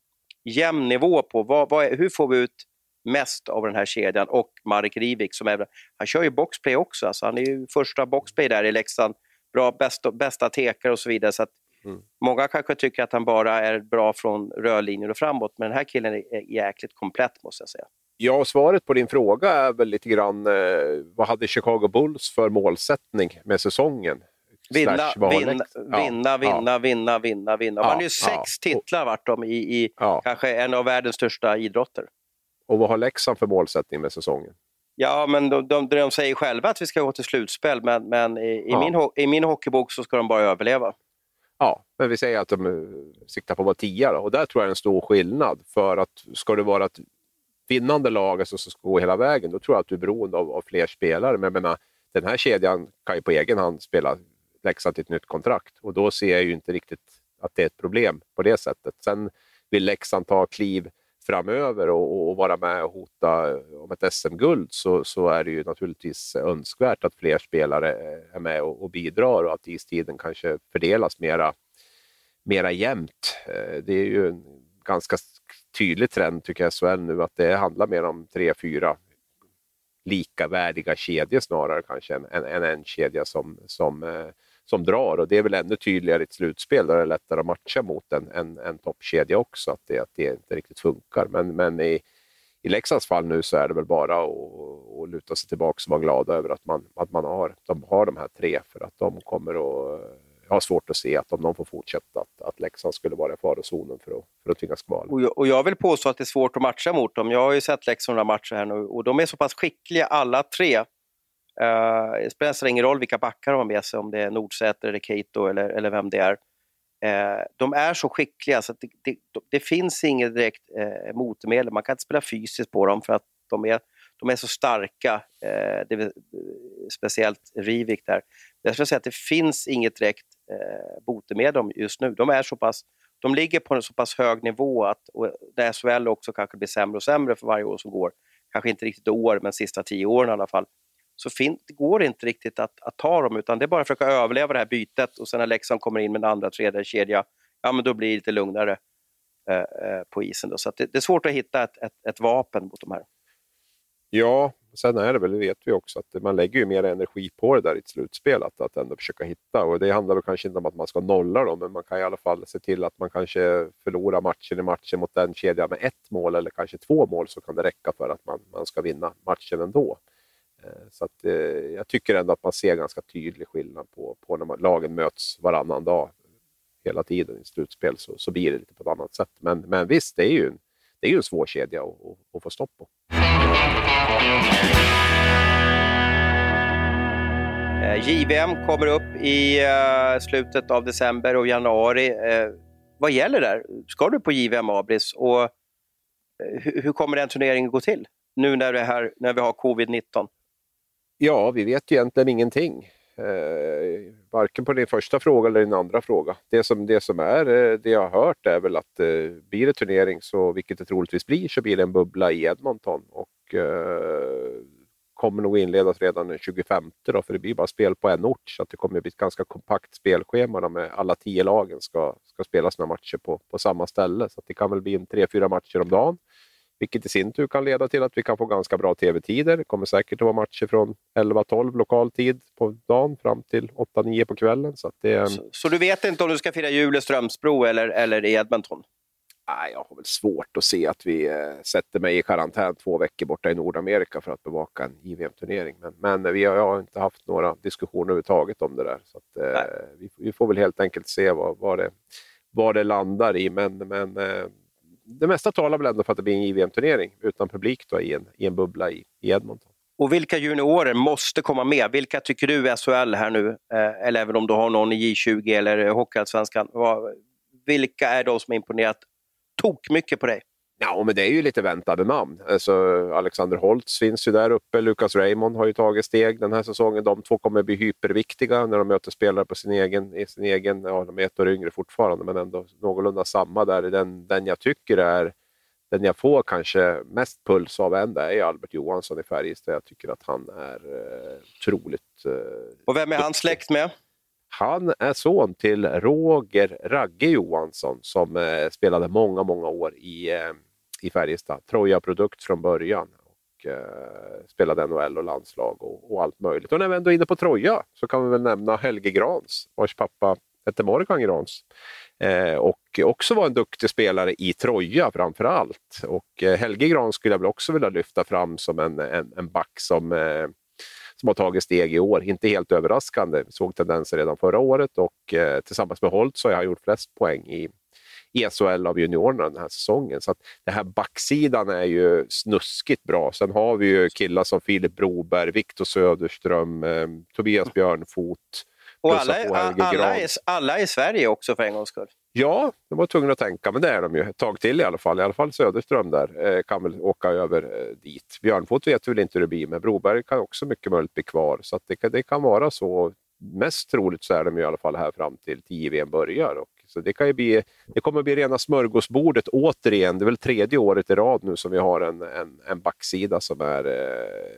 A: jämn nivå på vad, vad, hur får vi ut mest av den här kedjan och Marek Rivik som är, han kör ju boxplay också. Alltså han är ju första boxplay där i Leksand. Bra, bästa, bästa tekar och så vidare. Så Mm. Många kanske tycker att han bara är bra från rörlinjer och framåt, men den här killen är jäkligt komplett måste jag säga.
B: Ja, svaret på din fråga är väl lite grann eh, vad hade Chicago Bulls för målsättning med säsongen?
A: Vinna, vinna, vinna, vinna, vinna, vinna, vinna. Man ja, har ju sex titlar vart de i, i kanske en av världens största idrotter.
B: Och vad har Leksand för målsättning med säsongen?
A: Ja, men de, de, de säger själva att vi ska gå till slutspel, men, men i, i min, i min hockeybok så ska de bara överleva.
B: Ja, men vi säger att de eh, siktar på att vara tia då. och där tror jag är en stor skillnad. För att ska det vara ett vinnande lag alltså, som ska gå hela vägen, då tror jag att du är beroende av, av fler spelare. Men jag menar, den här kedjan kan ju på egen hand spela Leksand till ett nytt kontrakt och då ser jag ju inte riktigt att det är ett problem på det sättet. Sen vill Leksand ta kliv framöver och, och, vara med och hota eh, om ett SM-guld så, så är det ju naturligtvis önskvärt att fler spelare eh, är med och, och bidrar och att istiden kanske fördelas mera, mera jämnt. Eh, det är ju en ganska tydlig trend tycker jag SHL nu att det handlar mer om tre, fyra likavärdiga kedjor snarare kanske än, än, än en kedja som, som eh, som drar och det är väl ännu tydligare i ett slutspel där det är lättare att matcha mot en, en, en toppkedja också, att det, att det inte riktigt funkar. Men, men i, i Leksands fall nu så är det väl bara att, att luta sig tillbaka och vara glada över att man, att man har, de har de här tre, för att de kommer att jag har svårt att se att om de får fortsätta att, att Leksand skulle vara i farozonen för att, för att tvingas kvala.
A: Och jag, och jag vill påstå att det är svårt att matcha mot dem. Jag har ju sett Leksand några matcher här nu och de är så pass skickliga alla tre Uh, det spelar nästan ingen roll vilka backar de har med sig, om det är Nordsäter eller Keito eller, eller vem det är. Uh, de är så skickliga så det, det, det, finns inget direkt uh, motmedel. Man kan inte spela fysiskt på dem för att de är, de är så starka. Uh, det är, speciellt Rivik där. Jag skulle säga att det finns inget direkt uh, botemedel dem just nu. De är så pass de ligger på en så pass hög nivå att och där SHL också kanske blir sämre och sämre för varje år som går. Kanske inte riktigt år, men sista tio åren i alla fall så fin- det går inte riktigt att, att ta dem utan det är bara att försöka överleva det här bytet och sen när Leksand kommer in med en andra, tredje kedja, ja men då blir det lite lugnare eh, eh på isen. Då. Så det, det, är svårt att hitta ett, ett, ett, vapen mot de här.
B: Ja, sen är det väl, det vet vi också, att man lägger ju mer energi på det där i ett slutspel, att, att ändå försöka hitta. Och det handlar väl kanske inte om att man ska nolla dem, men man kan i alla fall se till att man kanske förlorar matchen i matchen mot den kedjan med ett mål eller kanske två mål så kan det räcka för att man, man ska vinna matchen ändå. Eh, Eh, så att, eh, jag tycker ändå att man ser ganska tydlig skillnad på, på när man, lagen möts varannan dag hela tiden i slutspel så, så blir det lite på ett annat sätt. Men, men visst, det är ju en, det är ju en svår kedja att, att, att få stopp på.
A: Eh, JVM kommer upp i eh, slutet av december och januari. Vad gäller där? Ska du på JVM Abris? Och hur kommer den turneringen gå till? Nu när, det här, när vi har covid-19?
B: Ja, vi vet ju egentligen ingenting. Eh, varken på din första fråga eller din andra fråga. Det som, det som är, eh, det jag har hört är väl att eh, blir det turnering, så, vilket det troligtvis blir, så blir det en bubbla i Edmonton. Och eh, kommer nog inledas redan den 25 då, för det blir bara spel på en ort. Så att det kommer bli ett ganska kompakt spelschema med alla tio lagen ska, ska spela sina matcher på, på samma ställe. Så det kan väl bli en tre, fyra matcher om dagen vilket i sin tur kan leda till att vi kan få ganska bra tv-tider. Det kommer säkert att vara matcher från 11-12 lokal tid på dagen fram till 8-9 på kvällen. Så, det
A: så, så, du vet inte om du ska fira jul i Strömsbro eller, eller i Edmonton?
B: Nej, jag har väl svårt att se att vi eh, sätter mig i karantän två veckor borta i Nordamerika för att bevaka en JVM-turnering. Men, men vi har, jag har inte haft några diskussioner överhuvudtaget om det där. Så att, eh, vi, vi, får väl helt enkelt se vad, vad, det, vad det landar i. Men, men eh, det mesta talar väl ändå för att det blir en JVM-turnering utan publik då, i, en, i en bubbla i, i Edmonton.
A: Och vilka juniorer måste komma med? Vilka tycker du är SHL här nu? Eh, eller även om du har någon i J20 eller Hockeyallsvenskan. Vilka är de som har imponerat tok mycket på dig?
B: Ja, men det är ju lite väntade namn. Alltså, Alexander Holtz finns ju där uppe. Lucas Raymond har ju tagit steg den här säsongen. De två kommer bli hyperviktiga när de möter spelare på sin egen... I sin egen ja, de är ett år yngre fortfarande, men ändå någorlunda samma där. Den, den jag tycker är den jag får kanske mest puls av än är Albert Johansson i Färjestad. Jag tycker att han är eh, otroligt... Eh,
A: Och vem är han släkt med?
B: Han är son till Roger Ragge Johansson som eh, spelade många, många år i eh, i Färjestad. Troja-produkt från början. Och, eh, spelade NHL och landslag och, och, allt möjligt. Och när vi ändå är inne på Troja så kan vi väl nämna Helge Grans, vars pappa hette Morgan Grans. Eh, och också var en duktig spelare i Troja framför allt. Och eh, Helge Grans skulle jag väl också vilja lyfta fram som en, en, en back som eh, som har tagit steg i år. Inte helt överraskande. Vi såg tendenser redan förra året och eh, tillsammans med Holt så har han gjort flest poäng i, i SHL av juniorerna den här säsongen. Så att den här backsidan är ju snuskigt bra. Sen har vi ju killar som Filip Broberg, Viktor Söderström, eh, Tobias Björnfot.
A: Och alla, alla, alla är i Sverige också för en gångs skull.
B: Ja, de var tvungna att tänka, men det är de ju ett tag till i alla fall. I alla fall Söderström där eh, kan väl åka över eh, dit. Björnfot vet väl inte hur det blir, men Broberg kan också mycket möjligt bli kvar. Så det, det, kan vara så. Mest troligt så är de i alla fall här fram till 10 VM börjar och så det, kan ju bli, det kommer bli rena smörgåsbordet återigen. Det är väl tredje året i rad nu som vi har en, en, en backsida som är eh,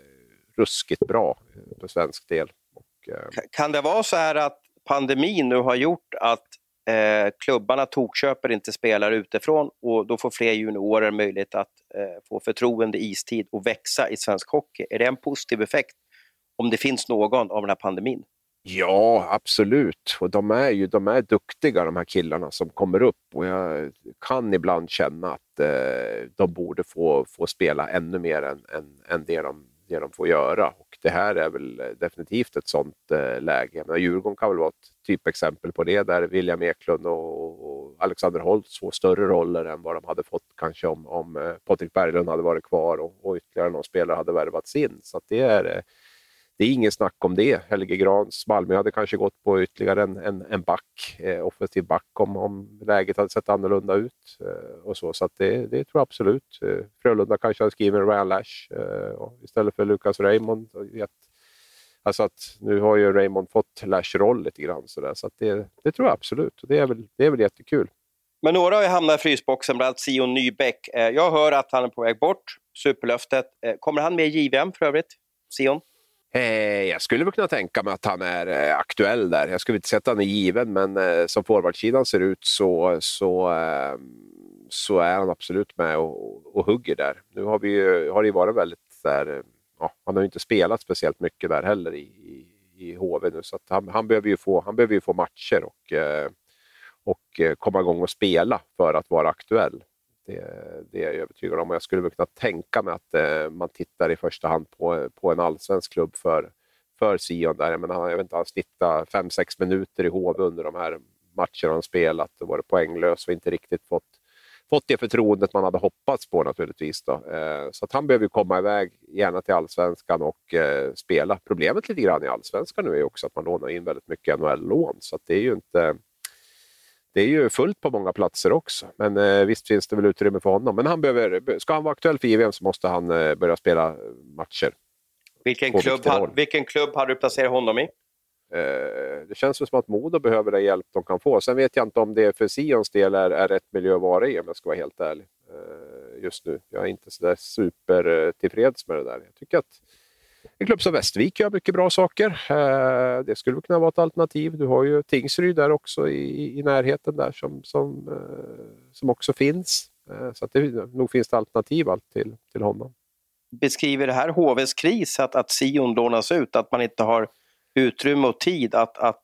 B: ruskigt bra för svensk del. Och,
A: eh... Kan det vara så här att pandemin nu har gjort att eh, klubbarna tokköper inte spelare utifrån och då får fler juniorer möjlighet att eh, få förtroende, istid och växa i svensk hockey? Är det en positiv effekt om det finns någon av den här pandemin?
B: Ja, absolut. Och de är ju de är duktiga de här killarna som kommer upp och jag kan ibland känna att eh, de borde få, få spela ännu mer än, än, än det, de, det de får göra. Och det här är väl eh, definitivt ett sånt eh, läge. Men Djurgården kan väl vara ett typexempel på det där William Eklund och, och Alexander Holtz får större roller än vad de hade fått kanske om, om eh, Patrik Berglund hade varit kvar och, och ytterligare någon spelare hade värvats in. Så det är eh, det är ingen snack om det. Helge Grans Malmö hade kanske gått på ytterligare en, en, en back, eh, offensiv back om, om läget hade sett annorlunda ut. Eh, och så så det, det tror jag absolut. Eh, Frölunda kanske hade skrivit Ryan Lash eh, istället för Lucas Raymond. Alltså att nu har ju Raymond fått Lash roll lite grann så, där, så det, det tror jag absolut. Det är väl, det är väl jättekul.
A: Men några har ju hamnat i frysboxen, bland annat Sion Nybäck. Eh, jag hör att han är på väg bort, superlöftet. Eh, kommer han med i JVM för övrigt, Sion?
B: Eh, jag skulle väl kunna tänka mig att han är eh, aktuell där. Jag skulle inte säga att han är given, men eh, som forwardsidan ser ut så, så, så är han absolut med och, och hugger där. Nu har, vi, har det varit väldigt där, ja, han har ju inte spelat speciellt mycket där heller i, i, i HV nu, så han, han, behöver ju få, han behöver ju få matcher och, och komma igång och spela för att vara aktuell. Det, det, är jag övertygad om. Och jag skulle kunna tänka mig att eh, man tittar i första hand på, på en allsvensk klubb för, för Sion. Där. Jag, menar, jag vet inte, han snittade 5-6 minuter i HV under de här matcherna han spelat och varit poänglös och inte riktigt fått, fått det förtroendet man hade hoppats på naturligtvis. Då. Eh, så att han behöver komma iväg, gärna till allsvenskan och eh, spela. Problemet lite grann i allsvenskan nu är också att man lånar in väldigt mycket NHL-lån, så det är ju inte det är ju fullt på många platser också. Men eh, visst finns det väl utrymme för honom. Men han behöver, ska han vara aktuell för JVM så måste han eh, börja spela matcher.
A: Vilken klubb, ha, vilken klubb har du placerat honom i?
B: Eh, det känns som att Modo behöver den hjälp de kan få. Sen vet jag inte om det för Sions del är, är rätt miljö att vara i om jag ska vara helt ärlig. Eh, just nu. Jag är inte så super eh, tillfreds med det där. Jag tycker att en klubb som Västervik gör mycket bra saker. Eh, det skulle kunna vara ett alternativ. Du har ju Tingsryd där också i, i närheten där som, som, eh, som också finns. Eh, så att det, nog finns det alternativ allt till, till honom.
A: Beskriver det här HVs kris, att, att Sion lånas ut, att man inte har utrymme och tid att, att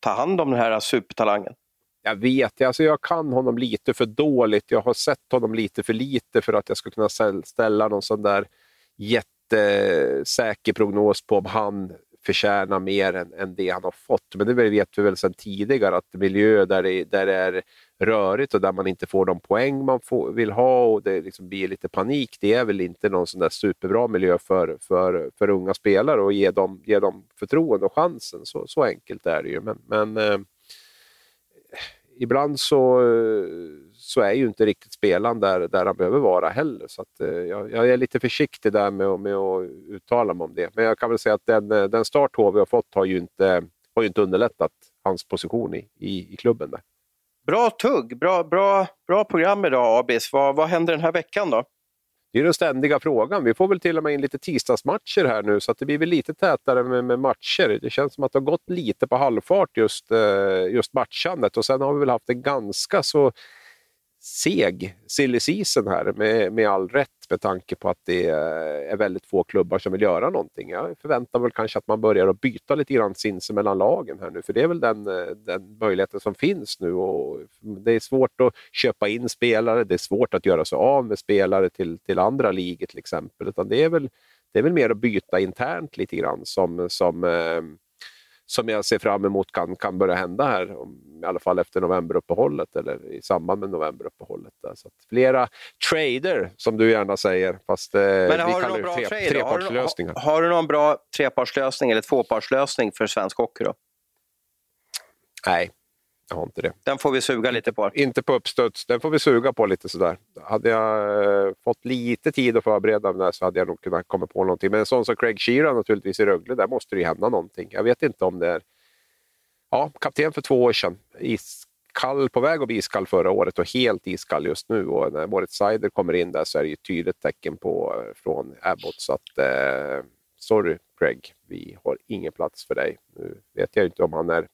A: ta hand om den här supertalangen?
B: Jag vet, alltså jag kan honom lite för dåligt. Jag har sett honom lite för lite för att jag ska kunna ställa någon sån där jätte jättesäker prognos på om han förtjänar mer än, än det han har fått. Men det vet vi väl sedan tidigare att miljö där det, där det är rörigt och där man inte får de poäng man får, vill ha och det liksom blir lite panik, det är väl inte någon sån där superbra miljö för, för, för unga spelare och ge dem, ge dem förtroende och chansen. Så, så enkelt är det ju. Men, men eh, ibland så så är ju inte riktigt spelaren där, där han behöver vara heller. Så att, eh, jag, jag, är lite försiktig där med, med att uttala mig om det. Men jag kan väl säga att den, eh, den start HV har fått har ju inte, har ju inte underlättat hans position i, i, i klubben. Där.
A: Bra tugg, bra, bra, bra program idag Abis. Vad, vad händer den här veckan då?
B: Det är den ständiga frågan. Vi får väl till och med in lite tisdagsmatcher här nu så att det blir väl lite tätare med, med, matcher. Det känns som att det har gått lite på halvfart just, eh, just matchandet och sen har vi väl haft en ganska så seg silly season här med, med all rätt med tanke på att det är väldigt få klubbar som vill göra någonting. Jag förväntar mig kanske att man börjar att byta lite grann sinsemellan lagen här nu för det är väl den, eh, den möjligheten som finns nu. Och det är svårt att köpa in spelare, det är svårt att göra sig av med spelare till, till andra ligor till exempel. Utan det, är väl, det är väl mer att byta internt lite grann som, som eh, som jag ser fram emot kan, kan börja hända här, i alla fall efter novemberuppehållet eller i samband med novemberuppehållet. Där. Så flera trader, som du gärna säger, fast eh, Men vi kallar det tre, trade, trepartslösningar.
A: Har, har, du någon bra trepartslösning eller tvåpartslösning för svensk hockey? Då?
B: Nej, jag har inte det.
A: Den får vi suga lite på.
B: Inte på uppstuds, den får vi suga på lite sådär. Hade jag eh, fått lite tid att förbereda mig så hade jag nog kunnat komma på någonting. Men en sån som Craig Sheeran naturligtvis i Rögle, där måste det ju hända någonting. Jag vet inte om det är... Ja, kapten för två år sedan. iskall, på väg att bli iskall förra året och helt iskall just nu. Och när Moritz Seider kommer in där så är det ett tydligt tecken på från Abbott. Så att, eh, sorry Greg, vi har ingen plats för dig. Nu vet jag inte om han är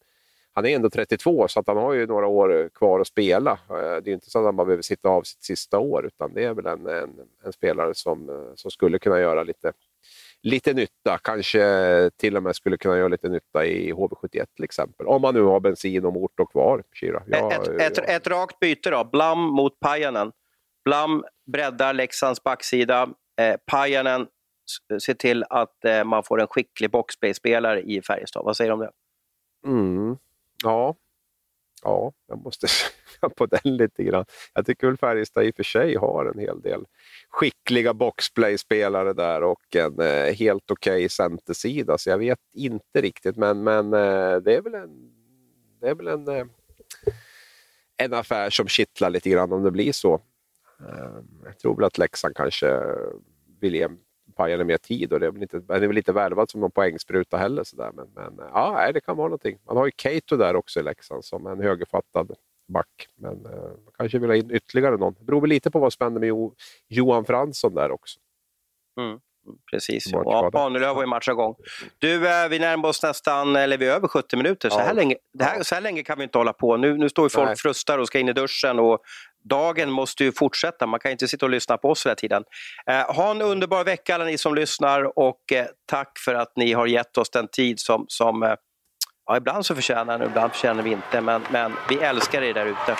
B: han är ändå 32 så att han har ju några år kvar att spela. Eh, det är inte så att han bara behöver sitta av sitt sista år utan det är väl en, en, en spelare som, eh, som skulle kunna göra lite, lite nytta. Kanske till och med skulle kunna göra lite nytta i HV71 till exempel. Om man nu har bensin och motor kvar, Kira.
A: Ja, ett, ett, ja. ett, rakt byte då. Blam mot Pajanen. Blam breddar Leksands backsida. Eh, Pajanen ser till att eh, man får en skicklig boxplay-spelare i Färjestad. Vad säger du om det?
B: Mm. Ja, ja, jag måste säga på den lite grann. Jag tycker väl Färjestad i och för sig har en hel del skickliga boxplay-spelare där och en eh, helt okej okay centersida, så jag vet inte riktigt. Men, men eh, det är väl en, det är väl en, eh, en affär som kittlar lite grann om det blir så. Eh, jag tror väl att Leksand kanske vill ge Pajala mer tid och det är väl inte, är väl inte värvad som någon poängspruta heller. Så där. Men, men ja, det kan vara någonting. Man har ju Cato där också i Leksand som en högerfattad back. Men eh, man kanske vill ha in ytterligare någon. Det beror väl lite på vad som händer med jo, Johan Fransson där också.
A: Mm. Precis, och Ahnelöv har ju matchat igång. Du, eh, vi närmar oss nästan, eller vi är över 70 minuter. Så, ja. här, länge, det här, så här länge kan vi inte hålla på. Nu, nu står ju folk Nej. frustar och ska in i duschen och dagen måste ju fortsätta. Man kan inte sitta och lyssna på oss hela tiden. Eh, ha en underbar vecka alla ni som lyssnar och eh, tack för att ni har gett oss den tid som, som eh, ja, ibland så förtjänar den, ibland förtjänar vi inte, men, men vi älskar er där ute.